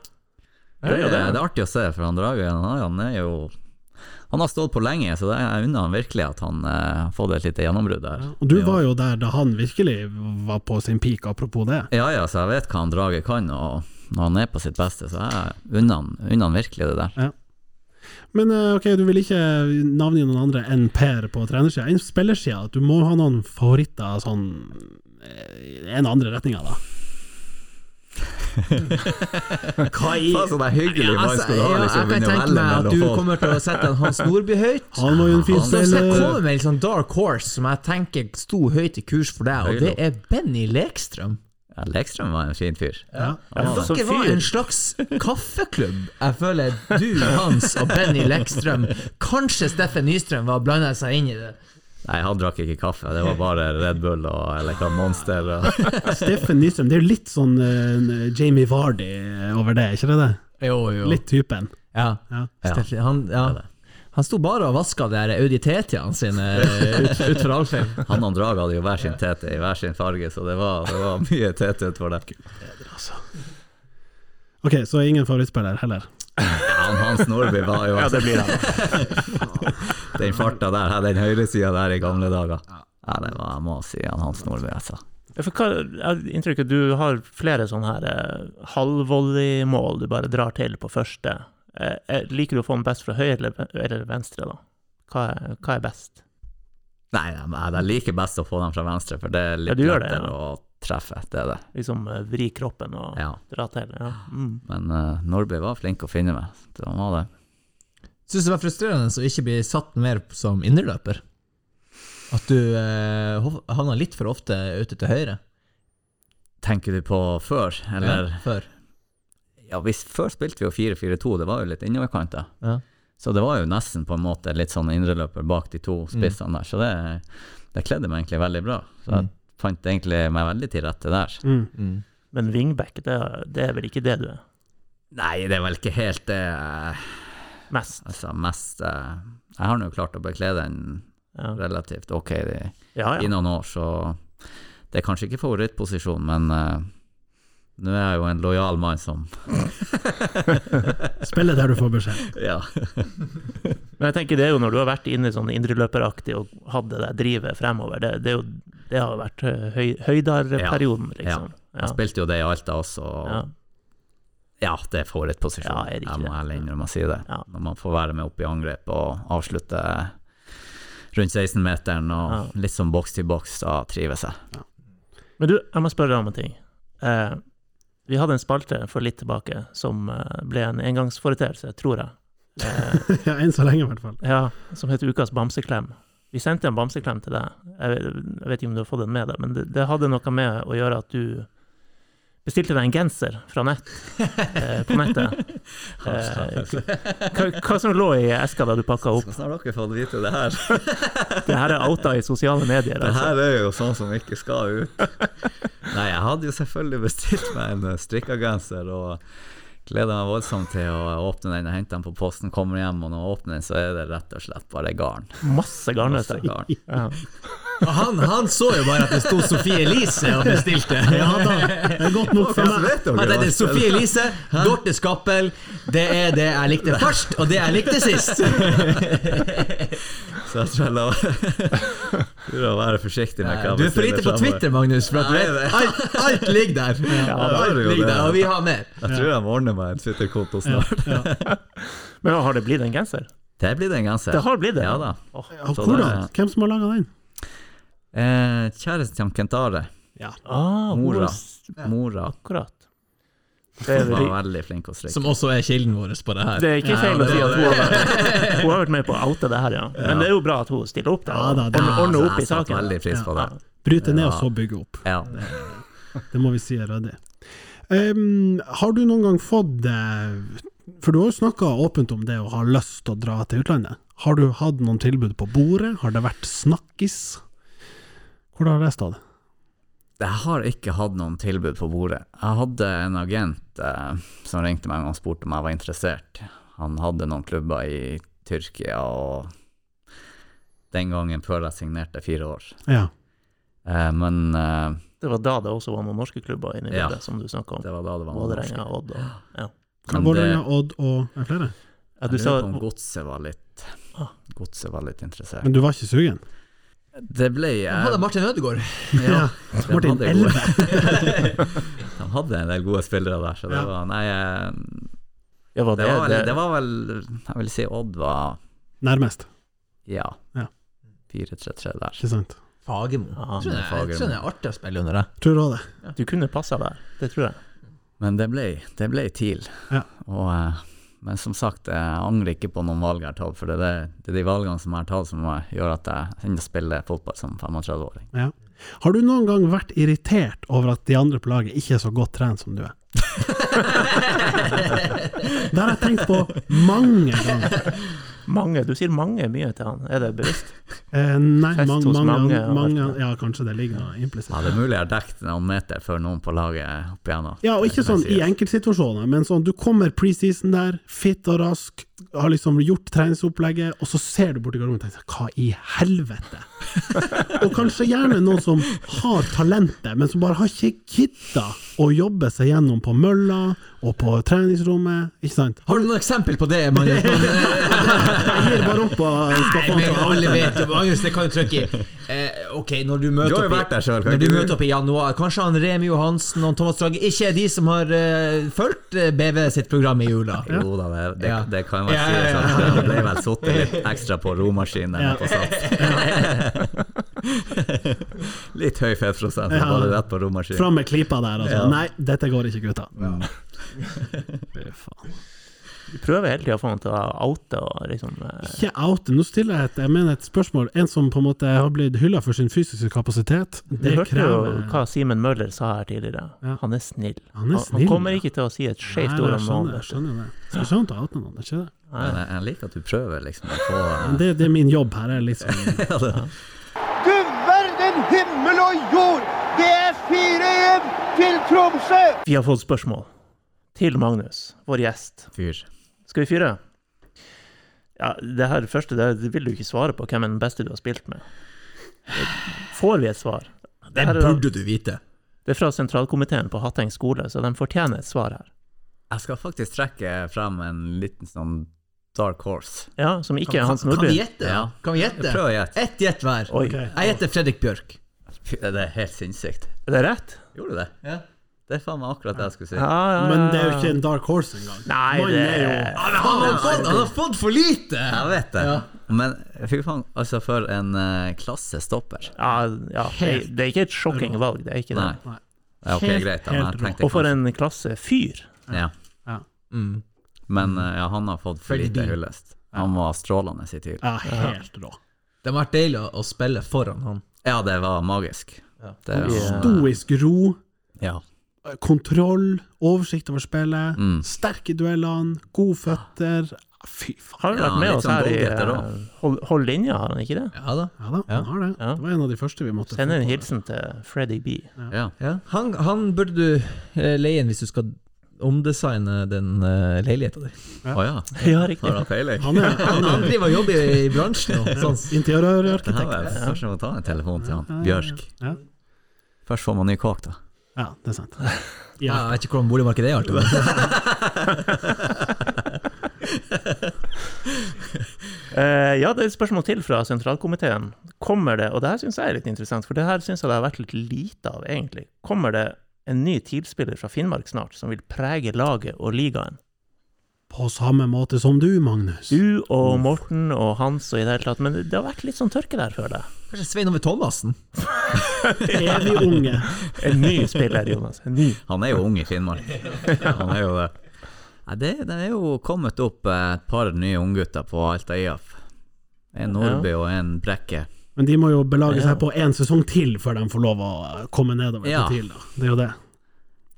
Det, det det. er artig å se, for han Drage han, er- han er jo Han har stått på lenge, så det er unna han virkelig at han eh, har fått et lite gjennombrudd der. Og du var jo der da han virkelig var på sin peak, apropos det. Ja ja, så jeg vet hva han Drage kan, og når han er på sitt beste, så jeg unner han, unner han virkelig det der. Men eh, ok, du vil ikke navngi noen andre enn Per på trenersida. Enn spillersida, du må ha noen favoritter sånn eh, en andre retninga, da. Hva i Faen, så det er hyggelig mann Altså, skulle ha ja, liksom jeg kan tenke meg at du kommer til å sette en Hans Nordby høyt. Han var jo en fin Han- Så skal jeg spiller. med en sånn dark horse som jeg tenker sto høyt i kurs for deg, og det er Benny Lekstrøm. Ja, Lekstrøm var en fin fyr. Ja. Ja, Dere var en slags kaffeklubb. Jeg føler du, Hans og Benny Lekstrøm Kanskje Steffen Nystrøm var blanda seg inn i det. Nei, han drakk ikke kaffe, det var bare Red Bull og eller hva, Monster. Og. Steffen Nystrøm, det er jo litt sånn uh, Jamie Vardy over det, ikke det? det? Jo, jo. Litt typen. Ja. Ja. ja. han, ja. han sto bare og vaska Audi TT-ene sine ut, utfor Alfheim. Han og Drag hadde jo hver sin tete i hver sin farge, så det var, det var mye tete utfor der. Ok, så ingen favorittspiller heller. Ja, Hans Nordby var jo Ja, det blir han. Den farta der, den høyresida der i gamle dager. Ja, det var, jeg må si han Hans Nordby, altså. Hva, jeg har inntrykk av at du har flere sånne her eh, halvvolleymål du bare drar til på første. Eh, eh, liker du å få den best fra høyre eller, eller venstre, da? Hva er, hva er best? Nei, jeg, jeg liker best å få dem fra venstre, for det er litt ja, lettere det, ja. å treffer, det er det. Liksom eh, vri kroppen og Ja. dra til. Ja. Mm. Men uh, Norby var flink å finne meg. Det var det. Syns det var frustrerende å ikke bli satt mer som indreløper? At du eh, havna litt for ofte ute til høyre? Tenker du på før, eller? Ja, før. Ja, hvis, før spilte vi jo 4-4-2, det var jo litt innoverkanter. Ja. Så det var jo nesten på en måte litt sånn indreløper bak de Mm. to spissene der, så det, det kledde meg egentlig veldig bra. Så jeg Mm. Fant egentlig meg veldig til rette der. Mm. Men wingback, det, det er vel ikke det du er? Nei, det er vel ikke helt det eh, Mest. Altså, mest eh, Jeg har nå klart å bekle den Ja. relativt ok i, Ja, ja. i noen år, så det er kanskje ikke favorittposisjon, men uh, nå er jeg jo en lojal mann som Spiller der du får beskjed. Ja. Men jeg tenker det er jo når du har vært inne i sånn indreløperaktig og hatt det der drivet fremover, det, det, er jo, det har vært eh, høy, høydarperioden, liksom. Ja. Jeg spilte jo det i Alta også. Og Ja. ja. det er favorittposisjon. Ja, er det ikke jeg må ærlig innrømme å si det. Ja. Når man får være med opp i angrep og avslutte rundt 16-meteren og Ja. litt som boks til boks, da trives jeg. Men du, jeg må spørre deg om en ting. Eh, vi hadde en spalte for litt tilbake som eh, ble en engangsforeteelse, tror jeg. Eh, ja, enn så lenge, i hvert fall. ja, som heter Ukas bamseklem. Vi sendte en bamseklem til deg. Jeg vet, jeg vet ikke om du har fått den med deg, men det, det hadde noe med å gjøre at du bestilte deg en genser fra nett, eh, på nettet. Eh, hva, som lå i eska da du pakka opp? Skal snart dere fått vite det her? Det her er outa i sosiale medier. Det Altså. her er jo sånn som ikke skal ut. Nei, jeg hadde jo selvfølgelig bestilt meg en strikka genser og gleder meg voldsomt til å åpne den. og hente den på posten, kommer hjem, og når jeg åpner den, så er det rett og slett bare garn. Masse garnnøtter. Masse garn. Ja. Han, han så jo bare at det sto Sofie Elise og bestilte. Ja da, det er godt nok for meg. Han tenkte Sofie Elise, Dorte Skappel, det er det jeg likte først, og det jeg likte sist. Så jeg tror jeg la Tror å være forsiktig med hva jeg Du er for lite på Twitter, Magnus, for at du vet, alt, alt ligger der. Ja, alt er ligger der, og vi har mer. Jeg tror jeg må ordne meg en Twitter-konto snart. Men har det blitt en genser? Det blir det en genser. Det har blitt det? Ja da. Åh, hvordan? Hvem som har laga den? Eh, kjæresten til Kentare, Ja. Ah, mora, mora Akkurat. Det er, var veldig flink å strikke. Som også er kilden vår på det her. det er ikke feil å si at hun har, vært, hun har vært med på å oute det her, ja. Men det er jo bra at hun stiller opp der Ja og det- ordner- opp i jeg saken. veldig pris på det. Bryte ned og så bygge opp. Ja. Det må vi si er ryddig. Um, har du noen gang fått eh, For du har jo snakka åpent om det å ha lyst til å dra til utlandet. Har du hatt noen tilbud på bordet? Har det vært snakkis? Hvordan har det stått? Jeg har ikke hatt noen tilbud på bordet. Jeg hadde en agent eh, som ringte meg og spurte om jeg var interessert. Han hadde noen klubber i Tyrkia, og den gangen før jeg signerte fire år. Ja. Eh, men eh, Det var da det også var noen norske klubber inni Ja. bildet, som du snakka om. det var da det var noen Vålerenga. Odd og ja. Men Vålerenga, Odd og er flere? ja. Du Jeg lurer på om Godset var litt Ah. Godset var litt interessert. Men du var ikke sugen? Det ble Han hadde Martin Ødegaard. Ja, ja. Martin hadde gode- De hadde en del gode spillere der, så det Ja. var Nei, eh, ja, var det det, var vel, det, det var vel Jeg vil si Odd var Nærmest, Ja. Ja. 4-3-3 der. ikke sant? Fagermo. Ja, Jeg tror det er- jeg tror det er artig å spille under det. Tror du det? Du kunne passa der, det tror jeg. Men det ble, det ble TIL. Ja. Og, eh, men som sagt, jeg angrer ikke på noen valg jeg har tatt, for det er, det, er de valgene som jeg har tatt som gjør at jeg ennå spiller fotball som 35-åring. Ja. Har du noen gang vært irritert over at de andre på laget ikke er så godt trent som du er? det har jeg tenkt på mange ganger. Mange, du sier mange mye til han, er det bevisst? Eh, nei, man, mange, mange, mange, Ja, kanskje det ligger noe implisitt. Ja, det er mulig jeg har dekket noen meter før noen på laget opp igjennom. Ja, og ikke sånn i enkeltsituasjoner, men sånn du kommer preseason der, fit og rask, har liksom gjort treningsopplegget, og så ser du borti garderoben og tenker hva i helvete? og kanskje gjerne noen som har talentet, men som bare har ikke gidda å jobbe seg gjennom på mølla og på treningsrommet, ikke sant? Har du noen eksempel på det, Magnus? Jeg gir bare opp og skal Nei, men alle vet jo, Magnus, det kan du trykke i. Eh, ok, når du møter Du har jo opp i- vært der selv, Når du møter opp i januar, kanskje han Remi Johansen og Thomas Drage ikke er de som har uh, fulgt eh, BV sitt program i jula? Jo da, det, det, Ja. det kan man Ja, ja, ja. det ble vel sittet litt ekstra på romaskinen Ja. på sats. Litt høy fettprosent, Ja. bare rett på romaskinen. Fram med klypa der, altså. Ja. Nei, dette går ikke, gutta. Fy faen. Vi prøver hele tida å få han til å oute og liksom eh, Ikke oute. Nå stiller jeg et, jeg mener et spørsmål. En som på en måte har blitt hylla for sin fysiske kapasitet. Du hørte hørte jo hva Simen Møller sa her tidligere. Ja. Han er snill. Han er snill, kommer ja. ikke til å si et skjevt ord om noen. jeg skjønner det. Skal ikke han ta å oute noen, er ikke det? Men jeg, liker at du prøver liksom å få det, det er min jobb her. Er sånn ja, det, Du verden himmel og jord! Det er 4-1 til Tromsø! Vi har fått spørsmål til Magnus, vår gjest. Fyr. Skal vi fyre? Ja, det her første det, det vil du ikke svare på, hvem er den beste du har spilt med. Får vi et svar? Det da- burde du vite. Det er fra sentralkomiteen på Hatteng skole, så de fortjener et svar her. Jeg skal faktisk trekke frem en liten sånn dark horse. Ja, som ikke er Hans Nordby. kan vi gjette? Ja. Kan vi gjette? Prøv å gjette. Ett gjett hver. Okay. Jeg gjetter Fredrik Bjørk. Det er helt sinnssykt. Er det rett? Gjorde du det? Ja. Det er faen meg akkurat det jeg skulle si. Ja, ja, ja. Men det er jo ikke en dark horse engang. Nei, det er jo Han har fått, han har fått for lite! Jeg vet det. Ja. Men fy faen, altså for en uh, klassestopper. Ja, ja det, det er ikke et sjokking valg, det er ikke det. Nei. Ja, ok, greit. Da, men jeg Og for en klasse fyr. Ja. Mm. Men uh, ja, han har fått for lite hyllest. Han var strålende i TIL. Ja, helt rå. Det har vært deilig å, å spille foran han. Ja, det var magisk. Det var, Stoisk ro, ja. Kontroll, oversikt over spillet, Mm. sterke duellene, gode føtter. Fy faen. Har han vært med ja, oss sånn her i eh, hold, hold linja, har han ikke det? Ja da. Ja da, han har det. Ja. Det var en av de første vi måtte Send en hilsen til Freddy B. ja. Ja. Han, han burde du eh, leie inn hvis du skal omdesigne den uh, leiligheta di. Å ja. Ja, riktig. Har han peiling? Han er, Han, han driver og jobber i, bransjen nå. Sånn. Interiørarkitekt. Først må ta en telefon til han. Bjørsk. Ja. Først får man ny kåk, da. Ja, det er sant. Ja, jeg vet ikke hvordan boligmarkedet er alltid. men- Eh, ja, det er et spørsmål til fra sentralkomiteen. Kommer det, og det her syns jeg er litt interessant, for det her syns jeg det har vært litt lite av, egentlig. Kommer det en ny TIL-spiller fra Finnmark snart, som vil prege laget og ligaen? På samme måte som du, Magnus. Du og Morten og Hans og i det hele tatt, men det har vært litt sånn tørke der, føler jeg. Kanskje Svein Ove Thomassen? Evig unge. En ny spiller, Jonas. En ny. Han er jo ung i Finnmark. Han er jo det. Nei, det, det er jo kommet opp eh, et par nye unggutter på Alta IAF. En Nordby og en Brekke. Men de må jo belage seg på én sesong til før de får lov å komme nedover Ja. til TIL. Da. Det er jo det.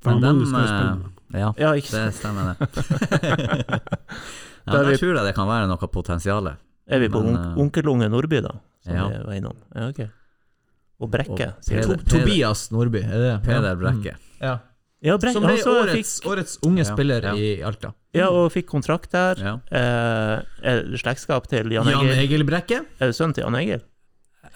For Men han dem Ja, Ja, ikke det stemmer, det. ja, er der vi- tror jeg det kan være noe potensial. Er vi på Men, on eh, onkelunge Nordby, da? Som ja. vi var innom. Ja, ok. Og Brekke, Og Peder- To Tobias Nordby, er det? Peder Brekke. Ja. Ja, Brekke, Som ble han årets, fikk, årets unge Ja, spiller ja. i Alta. ja, og fikk kontrakt der. Ja. Eh, er slektskap til Jan Jan Egil? Egil Brekke? Er det sønnen til Jan Egil?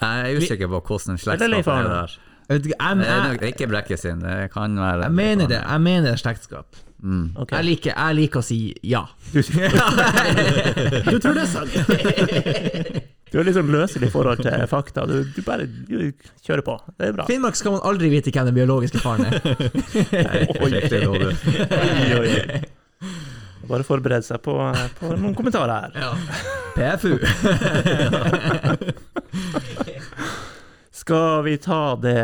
Jeg er usikker på hvordan Eller slektskap er der. Jeg, vet jeg, Det er nok ikke Brekke sin, det kan være jeg mener det. Jeg mener det er slektskap. Mm. Okay. Jeg, liker, jeg liker å si ja. Du tror det er sant? Du er sånn løselig i forhold til fakta. Du, du bare du kjører på. Det er bra. Finnmark skal man aldri vite hvem den biologiske faren er. Oi, oi, oi. Bare forbered seg på, på noen kommentarer her. Ja. PFU. Skal vi ta det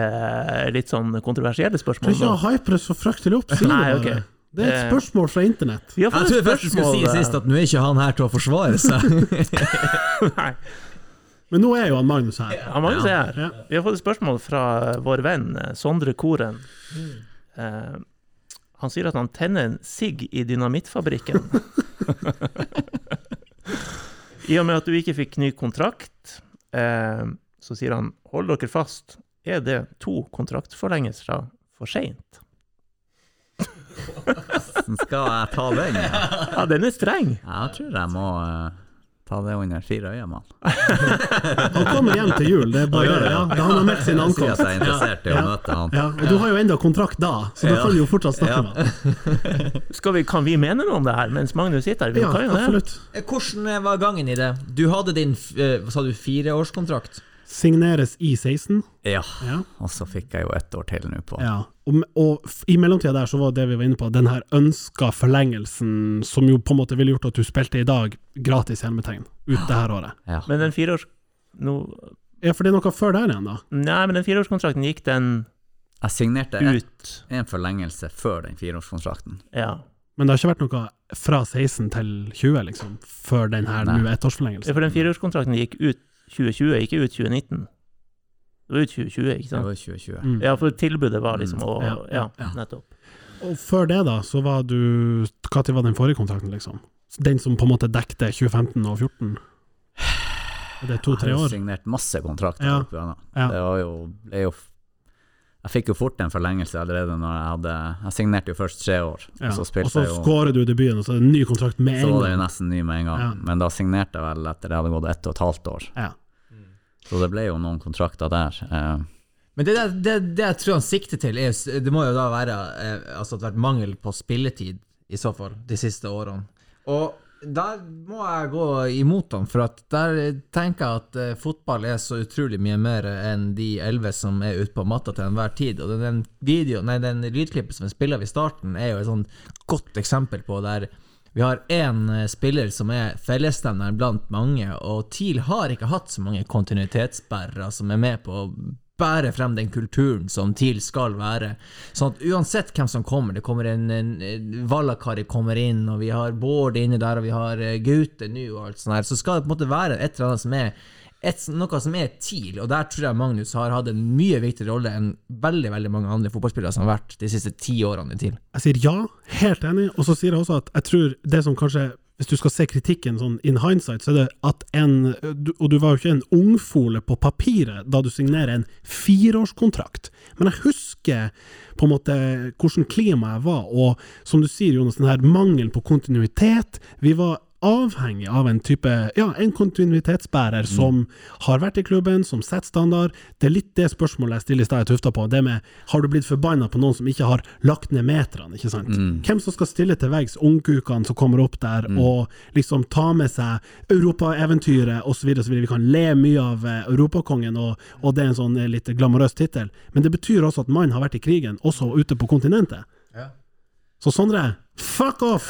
litt sånn kontroversielle Du spørsmålet? ikke ha hype det så fryktelig opp. Si det Nei, bare. Det er et Eh, spørsmål fra internett. Jeg trodde først du skulle si sist at nå er ikke han her til å forsvare seg. Nei, Men nå er jo han Magnus her. han Magnus er her. Ja. Vi har fått et spørsmål fra vår venn eh, Sondre Koren. Eh, han sier at han tenner en sigg i dynamittfabrikken. I og med at du ikke fikk ny kontrakt, eh, så sier han hold dere fast, er det to kontraktforlengelser for seint? Skal jeg ta den? Ja, den er streng. Jeg tror jeg må uh, ta det under fire øyne, mann. Han kommer hjem til jul, det er bare ja, da han har meldt sin Si at ankomst. jeg er interessert i å møte han. Ja, og du har jo enda kontrakt da, så da Ja. kan du jo fortsatt snakke med han. Vi, kan vi mene noe om det her mens Magnus sitter her? Vi Ja, kan jo det. absolutt. Hvordan eh, var gangen i det? Du hadde din eh, sa du, fireårskontrakt. Signeres i 16. Ja. Ja. Og så fikk jeg jo ett år til nå på. Ja, og, og i mellomtida der så var det vi var inne på, den her ønska forlengelsen som jo på en måte ville gjort at du spilte i dag gratis hermetegn ut det her året. Ja. Men den fireårs... Nå Ja, for det er noe før der igjen, da. Nei, men den fireårskontrakten gikk den Jeg signerte ut et, en forlengelse før den fireårskontrakten. Ja. Men det har ikke vært noe fra 16 til 20, liksom, før den her nå ettårsforlengelsen? Ja. For den fireårskontrakten gikk ut 2020, ikke ut 2019. Det var ut 2020, ikke sant? Det var 2020. Mm. Ja, for tilbudet var liksom å Ja, Ja, nettopp. Og før det, da, så var du Når var den forrige kontrakten, liksom? Den som på en måte dekte 2015 og 2014? Det Er to-tre år. Jeg har jo signert masse kontrakter. Ja. Ja. Det var jo, ble jo Jeg fikk jo fort en forlengelse allerede når jeg hadde Jeg signerte jo først tre år, Ja. og så Og spilte så jeg jo Og så skårer du debuten, og så er det en ny kontrakt med en gang. Så var det jo nesten ny med en gang, Ja. men da signerte jeg vel etter det hadde gått ett og et halvt år. Ja. Så det ble jo noen kontrakter der. Eh, Men det, det, det jeg tror han sikter til, er, det må jo da være eh, altså at det har vært mangel på spilletid, i så fall, de siste årene. Og der må jeg gå imot han, for at der tenker jeg at eh, fotball er så utrolig mye mer enn de elleve som er ute på matta til enhver tid. Og den, nei, den lydklippet som vi spiller i starten, er jo et sånn godt eksempel på der vi har én eh, spiller som er fellesnevneren blant mange, og TIL har ikke hatt så mange kontinuitetsbærere som er med på å bære frem den kulturen som TIL skal være. Sånn at uansett hvem som kommer, det kommer en, en, en Vallakari kommer inn, og vi har Bård inne der, og vi har eh, Gaute nå, og alt sånt her, så skal det på en måte være et eller annet som er et, noe som er TIL, og der tror jeg Magnus har hatt en mye viktigere rolle enn veldig veldig mange andre fotballspillere som har vært de siste ti årene i TIL. Jeg sier ja, helt enig, og så sier jeg også at jeg tror det som kanskje hvis du skal se kritikken sånn in hindsight, så er det at en Og du var jo ikke en ungfole på papiret da du signerer en fireårskontrakt, men jeg husker på en måte hvordan klimaet var, og som du sier, Jonas, den her mangelen på kontinuitet. Vi var avhengig av en type, ja, en kontinuitetsbærer som har vært i klubben, som setter standard. Det er litt det spørsmålet jeg stiller i stad jeg tufta på, det med har du blitt forbanna på noen som ikke har lagt ned meterne, ikke sant? Hvem som skal stille til veggs ungkukene som kommer opp der, og liksom ta med seg europaeventyret osv., osv. Vi kan le mye av eh, Europakongen, og, og det er en sånn eh, litt glamorøs tittel, men det betyr også at mannen har vært i krigen, også ute på kontinentet. Så Sondre, fuck off!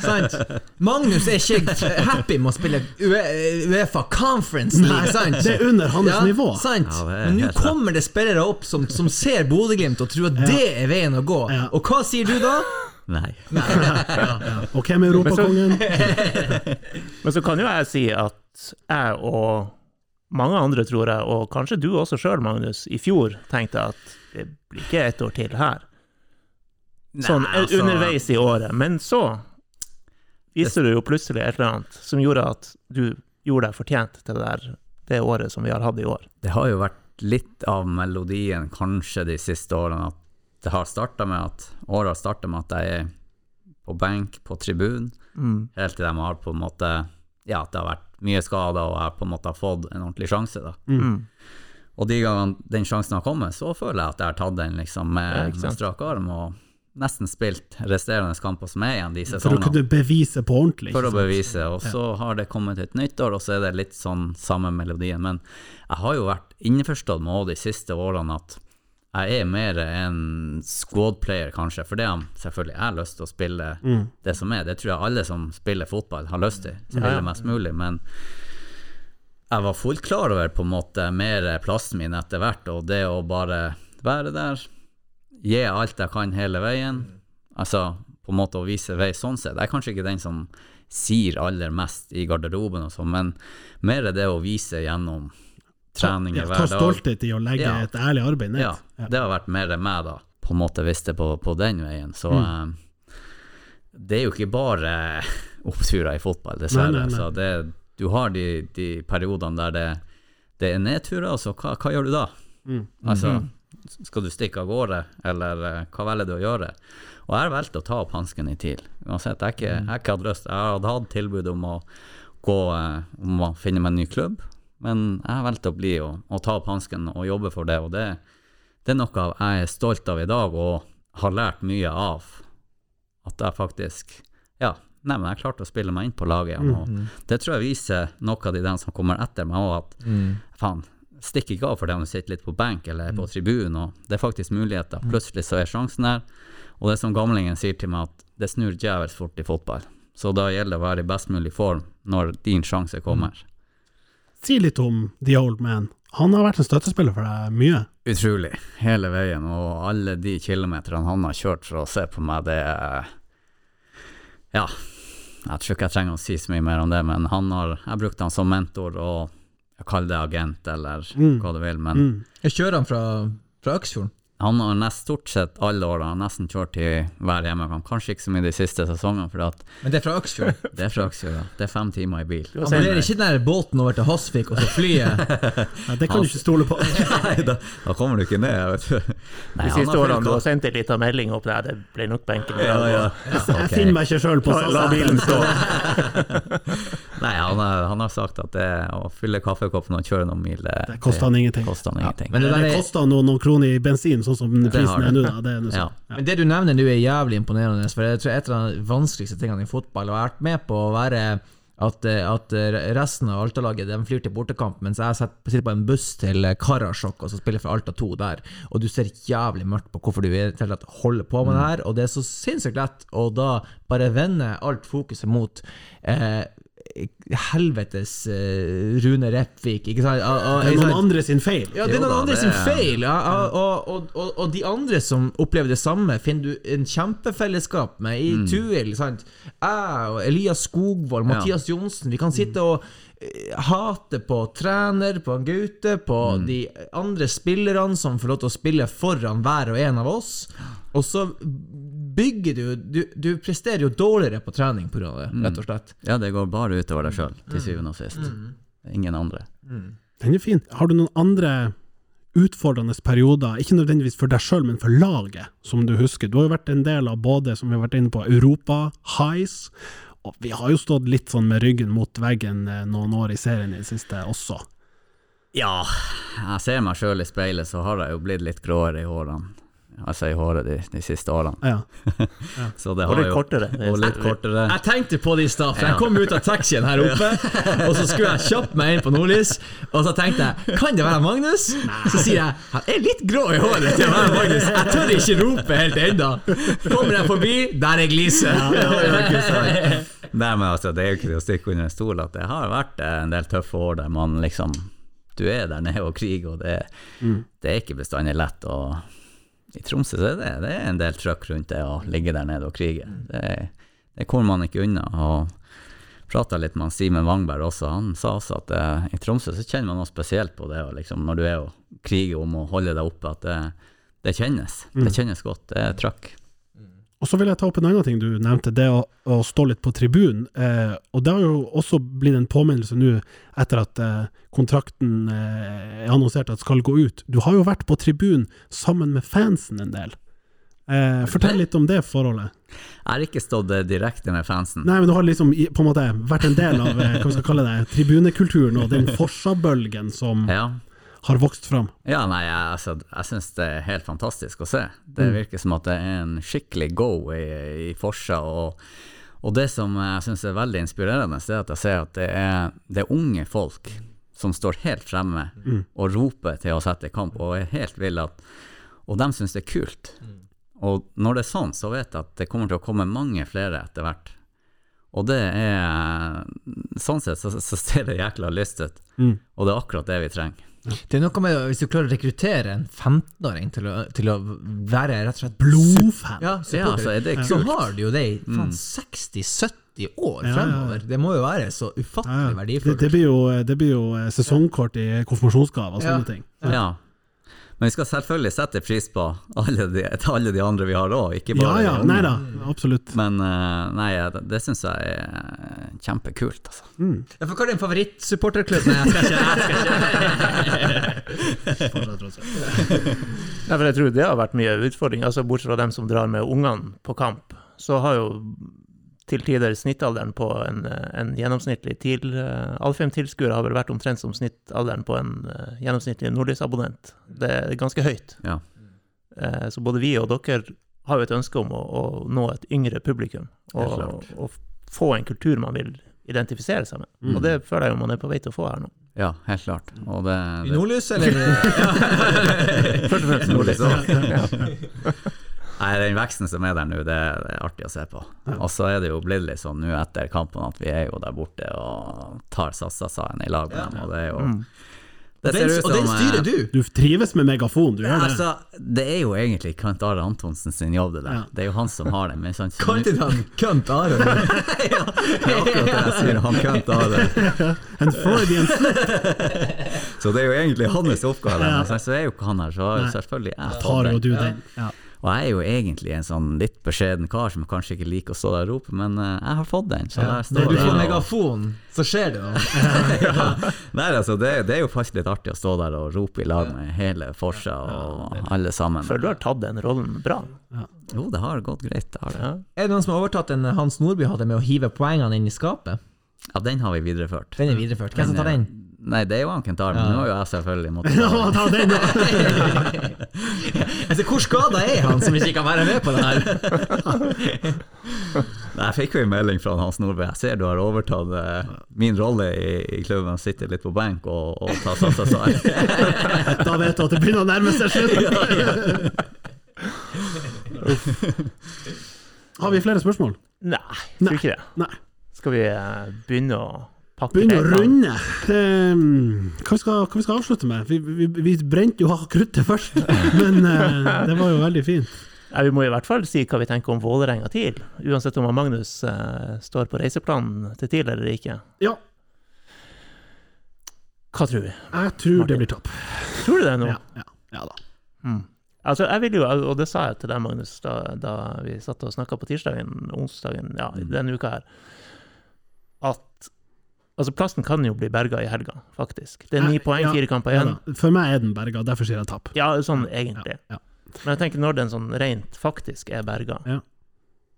sant? Magnus er ikke happy med å spille Uefa Conference Nei, sant? det er under hans nivå. Sant? Ja, Men nå kommer det spillere opp som, som ser Bodø-Glimt og tror at det er veien å gå. Ja. Og hva sier du da? nei. Og hvem er Europakongen? Men så kan jo jeg si at jeg og mange andre, tror jeg, og kanskje du også sjøl, Magnus, i fjor tenkte at det blir ikke ett år til her. Sånn Nei, altså- underveis i året. Men så viste du jo plutselig et eller annet som gjorde at du gjorde deg fortjent til det der det året som vi har hatt i år. Det har jo vært litt av melodien kanskje de siste årene, at det har starta med at året har starta med at jeg er på benk, på tribun, helt til de har på en måte Ja, at det har vært mye skader, og jeg på en måte har fått en ordentlig sjanse, da. Og de gangene den sjansen har kommet, så føler jeg at jeg har tatt den liksom med, med strak arm, og nesten spilt resterende kamper som er igjen de For å kunne bevise på ordentlig. For å bevise, og så har det kommet et nyttår, og så er det litt sånn samme melodien. Men jeg har jo vært innforstått med også de siste årene at jeg er mer en squad-player, kanskje, for det har selvfølgelig jeg lyst til å spille det som er. Det tror jeg alle som spiller fotball, har lyst til. Spille mest mulig, men jeg var fullt klar over på en måte mer plassen min etter hvert, og det å bare være der, gi alt jeg kan hele veien. Altså på en måte å vise vei sånn sett. Jeg er kanskje ikke den som sier aller mest i garderoben og sånn, men mer er det å vise gjennom treninger Ja, hver ta stolthet i å legge Ja. et ærlig arbeid ned. Ja, det har vært mer meg, da. På en måte hvis det på, på den veien. Så Mm. eh, det er jo ikke bare oppturer i fotball, dessverre. Nei, nei, nei. Så det, du har de, de periodene der det, det er nedturer, så hva, hva gjør du da? Mm. Altså, skal du stikke av gårde, eller eh, hva velger du å gjøre? Og jeg har valgt å ta opp hansken i TIL. Uansett, jeg ikke, jeg ikke hadde lyst. Jeg hadde hatt tilbud om å gå eh, om å finne meg en ny klubb, men jeg har valgt å bli og, og ta opp hansken og jobbe for det. Og det, det er noe jeg er stolt av i dag, og har lært mye av. At jeg faktisk Ja, nei, men jeg klarte å spille meg inn på laget igjen. Og det tror jeg viser noe av de dem som kommer etter meg òg, at faen, stikk ikke av for dem som sitter litt på benk eller på tribunen, og det er faktisk muligheter. Plutselig så er sjansen der. Og det som gamlingen sier til meg, at det snur djevelsk fort i fotball. Så da gjelder det å være i best mulig form når din sjanse kommer. Si litt om The Old Man. Han har vært en støttespiller for deg mye. Utrolig, hele veien, og alle de kilometerne han har kjørt for å se på meg, det er Ja, jeg tror ikke jeg trenger å si så mye mer om det, men han har Jeg brukte han som mentor, og kaller det agent, eller Mm. hva du vil, men Mm. Jeg kjører han fra, fra Øksfjorden. Han har nest stort sett alle årene nesten kjørt til hver hjemmekamp. Kanskje ikke så mye de siste sesongene, for at Men det er fra Øksfjord? det er fra Øksfjord, ja. Det er fem timer i bil. Han vurderer ikke den der båten over til Hasvik og så flyet? det kan du ikke stole på. Nei, da, da kommer du ikke ned, vet du. Nei, De siste årene du har sendt en liten melding opp der, det ble nok benken. i Ja, ja. okay. Jeg finner meg ikke sjøl på La- La bilen stå. Nei, han, har- han har sagt at det å fylle kaffekoppen og kjøre noen mil, det, Det koster han ingenting. koster han ingenting. Men Det, det er- koster noen, noen kroner i bensin, sånn som prisen er nå. Da. Det er noe Ja. sånn. Men det du nevner nå er jævlig imponerende, for jeg tror et av de vanskeligste tingene i fotball, og jeg har vært med på å være at, at resten av Alta-laget de flyr til bortekamp, mens jeg sitter på en buss til Karasjok og så spiller for Alta 2 der, og du ser jævlig mørkt på hvorfor du holder på med det her, og det er så sinnssykt lett å da bare vende alt fokuset mot eh, helvetes eh, Rune Repvik, ikke sant? Og- og- Det er noen andre sin feil. Ja, det er noen andre sin feil, ja, og, og, og, og de andre som opplever det samme, finner du en kjempefellesskap med i Tuil. sant? Jeg og Elias Skogvold, Mathias Johnsen. Vi kan sitte og eh, hate på trener, på Gaute, på de andre spillerne som får lov til å spille foran hver og en av oss. Og så bygger du Du, du presterer jo dårligere på trening pga. det, rett og slett. Ja, det går bare utover deg sjøl, til syvende og sist. Ingen andre. Den er fin. Har du noen andre utfordrende perioder, ikke nødvendigvis for deg sjøl, men for laget, som du husker? Du har jo vært en del av både, som vi har vært inne på, Europa, Highs, og vi har jo stått litt sånn med ryggen mot veggen eh, noen år i serien i det siste også. Ja, jeg ser meg sjøl i speilet, så har jeg jo blitt litt gråere i hårene. Altså i håret de, de siste årene. Ja. Så det Og litt jo, kortere. Og litt kortere. Jeg tenkte på det i stad, for jeg kom ut av taxien her oppe, og så skulle jeg kjappe meg inn på Nordlys, og så tenkte jeg Kan det være Magnus? Så sier jeg Han er litt grå i håret til å være Magnus. Jeg tør ikke rope helt ennå. Kommer jeg forbi, der er gliset. Nei, men altså, det er jo ikke til å stikke under en stol at det har vært eh, en del tøffe år der man liksom Du er der nede og kriger, og det, det er ikke bestandig lett. Og i Tromsø så er det, det er en del trøkk rundt det å ligge der nede og krige. Det, det kommer man ikke unna. og prata litt med Simen Wangberg også, han sa også at eh, i Tromsø så kjenner man noe spesielt på det, og liksom, når du er og kriger om å holde deg oppe, at det, det kjennes. Det kjennes godt. Det er trøkk. Og så vil jeg ta opp en annen ting du nevnte, det å, å stå litt på tribunen. Eh, og det har jo også blitt en påminnelse nå, etter at eh, kontrakten eh, er annonsert at skal gå ut. Du har jo vært på tribunen sammen med fansen en del. Eh, fortell litt om det forholdet. Jeg har ikke stått eh, direkte med fansen. Nei, men du har liksom på en måte vært en del av eh, hva vi skal kalle det, tribunekulturen og den Forsa-bølgen som Ja. Har vokst fram. Ja, nei, jeg, altså, jeg syns det er helt fantastisk å se. Det Mm. virker som at det er en skikkelig go i, i Forsa. Og, og det som jeg syns er veldig inspirerende, det er at jeg ser at det er, det er unge folk som står helt fremme Mm. og roper til å sette kamp, og er helt ville at Og de syns det er kult. Og når det er sånn, så vet jeg at det kommer til å komme mange flere etter hvert. Og det er Sånn sett så, så ser det jækla lyst ut. Mm. Og det er akkurat det vi trenger. Det er noe med Hvis du klarer å rekruttere en 15-åring til, til å være rett og slett Blodfan. Ja, Ja, altså, er det så har du jo det i Mm. 60-70 år Ja, ja, ja. fremover. Det må jo være så ufattelig Ja, det, verdifullt. det, blir jo, det blir jo eh, sesongkort i konfirmasjonsgave og sånne Ja. ting. Ja. Men vi skal selvfølgelig sette pris på alle de, alle de andre vi har òg, ikke bare ja, de unge. nei da, absolutt. Men eh, nei, det, det syns jeg er kjempekult, altså. Mm. Ja, for Hva er din favorittsupporterklubb? Nei, jeg skal ikke, jeg skal ikke. Nei, for jeg tror det har vært mye utfordring. Altså, bortsett fra dem som drar med ungene på kamp, så har jo til tider snittalderen på en, en gjennomsnittlig TIL uh, Alfheim-tilskuer har vel vært omtrent som snittalderen på en eh, gjennomsnittlig Nordlys-abonnent. Det er ganske høyt. Ja. Eh, så både vi og dere har jo et ønske om å, å nå et yngre publikum, og, og få en kultur man vil identifisere seg med. Mm. Og det føler jeg jo man er på vei til å få her nå. Ja, helt klart. Og det, I Nordlys, eller? Først og fremst Nordlys. Ja. Nei, Den veksten som er der nå, det er det er artig å se på. Og så er det jo blitt litt sånn nå etter kampen at vi er jo der borte og tar Sassa-saen i lag med dem, og det er jo Mm. Det Den- ser ut og den eh, styrer du. Du trives med megafon, du gjør det. Altså, det er jo egentlig Kant Are Antonsen sin jobb, det der. Det er jo han som har den. Men sånn, Kalte du han kønt Are? Det er akkurat det jeg sier, han Kant Are. En Freudian Så det er jo egentlig hans oppgave. Ja. Men så- så er jo ikke han her, så selvfølgelig jeg tar jo du den. Ja. Og jeg er jo egentlig en sånn litt beskjeden kar som kanskje ikke liker å stå der og rope, men eh, jeg har fått den. Så Ja. der står Når du får megafon, så skjer det noe. ja. Nei, altså, det, det er jo faktisk litt artig å stå der og rope i lag med hele Forsa og alle sammen. Føler du har tatt den rollen bra. Jo, det har gått greit. Det har det. Er det noen som har overtatt den Hans Nordby hadde med å hive poengene inn i skapet? Ja, den har vi videreført. Den er videreført. Hvem som tar den? Nei, det er jo han Kentar, men Ja. nå har jo jeg selvfølgelig måttet Ja, ta den, Altså, hvor skada er han som ikke kan være med på det her? Nei, Jeg fikk jo en melding fra Hans Nordby. Jeg ser du har overtatt eh, min rolle i, i klubben. Sitter litt på benk og, og tar satsa seg. Da vet du at det begynner å nærme seg slutt. Har vi flere spørsmål? Nei, tror ikke det. Nei. Skal vi eh, begynne å Begynner å runde. Ehm, hva, skal, hva vi skal avslutte med? Vi, vi, vi brente jo av kruttet først, men uh, det var jo veldig fint. Ja, vi må i hvert fall si hva vi tenker om Vålerenga TIL, uansett om Magnus uh, står på reiseplanen til TIL eller ikke. Ja. Hva tror vi? Jeg tror det blir topp. Tror du det nå? Ja, ja, ja da. Mm. Altså, jeg vil jo, og det sa jeg til deg, Magnus, da, da vi satt og snakka på tirsdagen, onsdagen, ja, denne uka her, altså, plassen kan jo bli berga i helga, faktisk. Det er ni poeng, poeng, ja, fire kamper igjen. Ja, For meg er den berga, derfor sier jeg tap. Ja, sånn egentlig. Ja, Men jeg tenker når den sånn rent faktisk er berga Ja.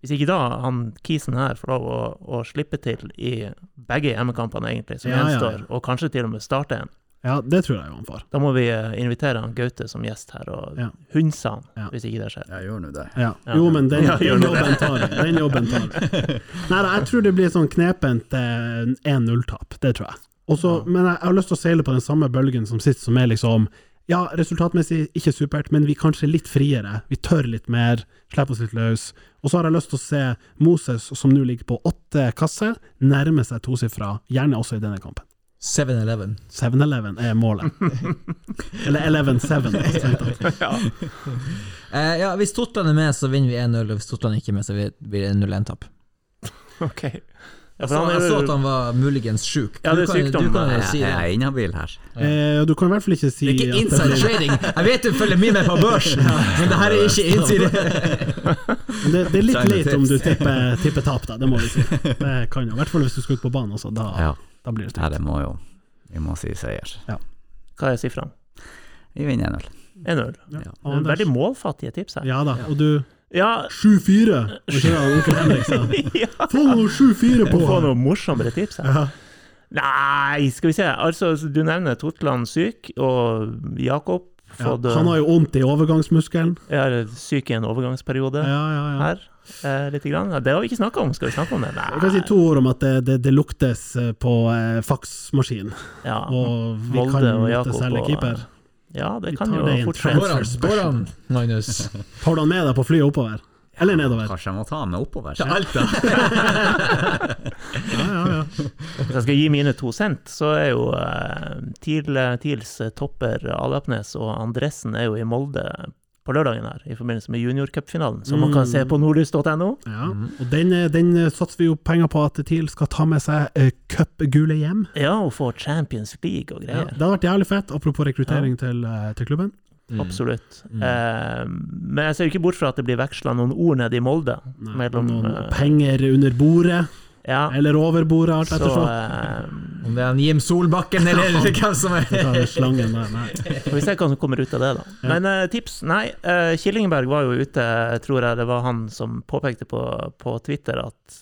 Hvis ikke da han Kisen her får lov å, å slippe til i begge hjemmekampene, egentlig, som gjenstår, og kanskje til og med starte en, Ja, det tror jeg jo han får. da må vi eh, invitere han Gaute som gjest her, og Ja. hunse han, Ja. hvis ikke det skjer. Ja, gjør nå det. Ja. Jo, men den, jobben tar vi. Den jobben tar vi. Nei da, jeg tror det blir sånn knepent eh, 1-0-tap. Det tror jeg. Også, Men jeg, jeg har lyst til å seile på den samme bølgen som sist, som er liksom Ja, resultatmessig ikke supert, men vi er kanskje litt friere. Vi tør litt mer, slipper oss litt løs. Og så har jeg lyst til å se Moses, som nå ligger på åtte kasser, nærme seg tosifra, gjerne også i denne kampen. 7-Eleven. 7-Eleven er målet. Eller 11-7. ja. uh. Eh, ja, hvis Totland er med, så vinner vi 1-0, og hvis Totland ikke er med, så blir det 0-1-tap. Ok. Ja, Jeg så, jeg så at han var muligens sjuk. Ja, det er Du kan- sykdom. Du kan jo Jeg, si jeg er inhabil her. Uh, du kan i hvert fall ikke si Det er ikke inside trading! Jeg vet du følger mye med på børs, men det her er ikke inside. Det, det er litt leit om du tipper, tipper tap, da. Det må vi si. Det kan jo, I hvert fall hvis du skal ut på banen også. Da, Ja. Da blir det stygt. Ja, det må jo Vi må si seier. Hva er sifrene? Vi vinner 1-0. 1-0. Ja. Det er Veldig målfattige tips her. Ja da, og du Ja, 7-4! Og så har onkel Henrik sa ja. Få noe 7-4 på! Få noe morsommere tips her. Ja. Nei, skal vi se. Altså, du nevner Totland syk, og Jakob Ja, han har jo vondt i overgangsmuskelen. Jeg er syk i en overgangsperiode Ja, ja, ja. her. Eh, lite grann. Det har vi ikke snakka om, skal vi snakke om det? Jeg kan si to ord om at det, det, det luktes eh, på eh, faksmaskin, Ja, og vi Molde kan og måtte Jakob selge og- keeper. Ja, det Vi kan jo det i fort skje. Går han, Magnus? Tar du han med deg på flyet oppover? Eller nedover? Kanskje jeg må ta med oppover? Til Alta? Ja, ja, ja. Hvis jeg skal gi mine to cent, så er jo uh, TIL, TILs topper Alapnes og Andressen er jo i Molde på lørdagen her, i forbindelse med juniorcupfinalen, som man kan Mm. se på nordlys.no. ja. Og den, eh, den eh, satser vi jo penger på at TIL skal ta med seg uh, cupgullet hjem. Ja, og få Champions League og Ja, greier. det hadde vært jævlig fett, apropos rekruttering til, eh, til klubben. Absolutt. Eh, men jeg ser ikke bort fra at det blir veksla noen ord nede i Molde. Nei, mellom noen eh, penger under bordet, Ja, eller over bordet, alt så ettersom. eh, Om det er en Jim Solbakken, eller hvem som er vi slangen der, nei. Får vi se hva som kommer ut av det, da. Ja. Men eh, tips? Nei. Uh, Killingberg var jo ute, tror jeg det var han som påpekte på, på Twitter, at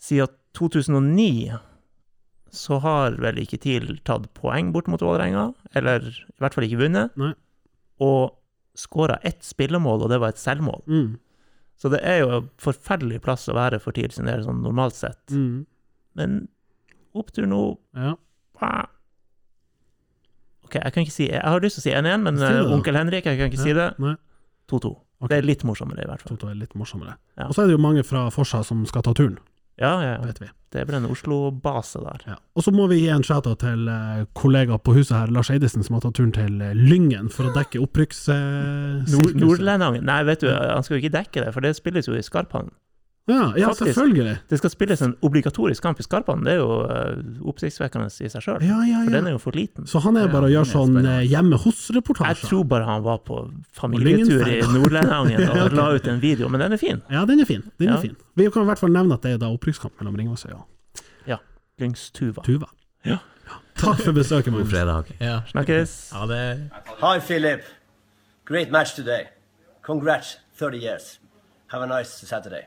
siden 2009 så har vel ikke TIL tatt poeng bort mot Vålerenga, eller i hvert fall ikke vunnet, Nei. Og skåra ett spillemål, og det var et selvmål. Mm. Så det er jo en forferdelig plass å være for TIL sin del, sånn normalt sett. Mm. Men opptur nå Ja. Ok, jeg kan ikke si Jeg har lyst til å si 1-1, men det eh, onkel Henrik, jeg kan ikke si det. Nei. 2-2. Det er litt morsommere, i hvert fall. Toto er litt morsommere. Ja. Og så er det jo mange fra Forsa som skal ta turen, Ja, ja, ja. vet vi. Det er vel en Oslo-base der. Ja. Og så må vi gi en shout-out til eh, kollega på huset her, Lars Eidesen, som har tatt turen til eh, Lyngen for å dekke opprykks... Eh, Nord Nordlendingen Nei, vet du, han skal jo ikke dekke det, for det spilles jo i Skarphallen. Ja, ja selvfølgelig. Det skal spilles en obligatorisk kamp i Skarpan. Det er jo uh, oppsiktsvekkende i seg sjøl. Ja, ja, For den er jo for liten. Så han er bare å gjøre sånn eh, hjemme Jeg hos-reportasjer. tror bare han var på familietur i Nordlendangen og okay. ok. la ut en video, men den er fin. Ja, den er fin. Den Ja. er fin. Vi kan i hvert fall nevne at det er da opprykkskamp mellom Ringvassøy og Ja. Lyngstuva. Tuva. Ja. Takk for besøket, God Magnus. fredag. Ja. Snakkes. Ha det Hi, Philip. Great match today. Congrats, 30 years. Have a nice Saturday.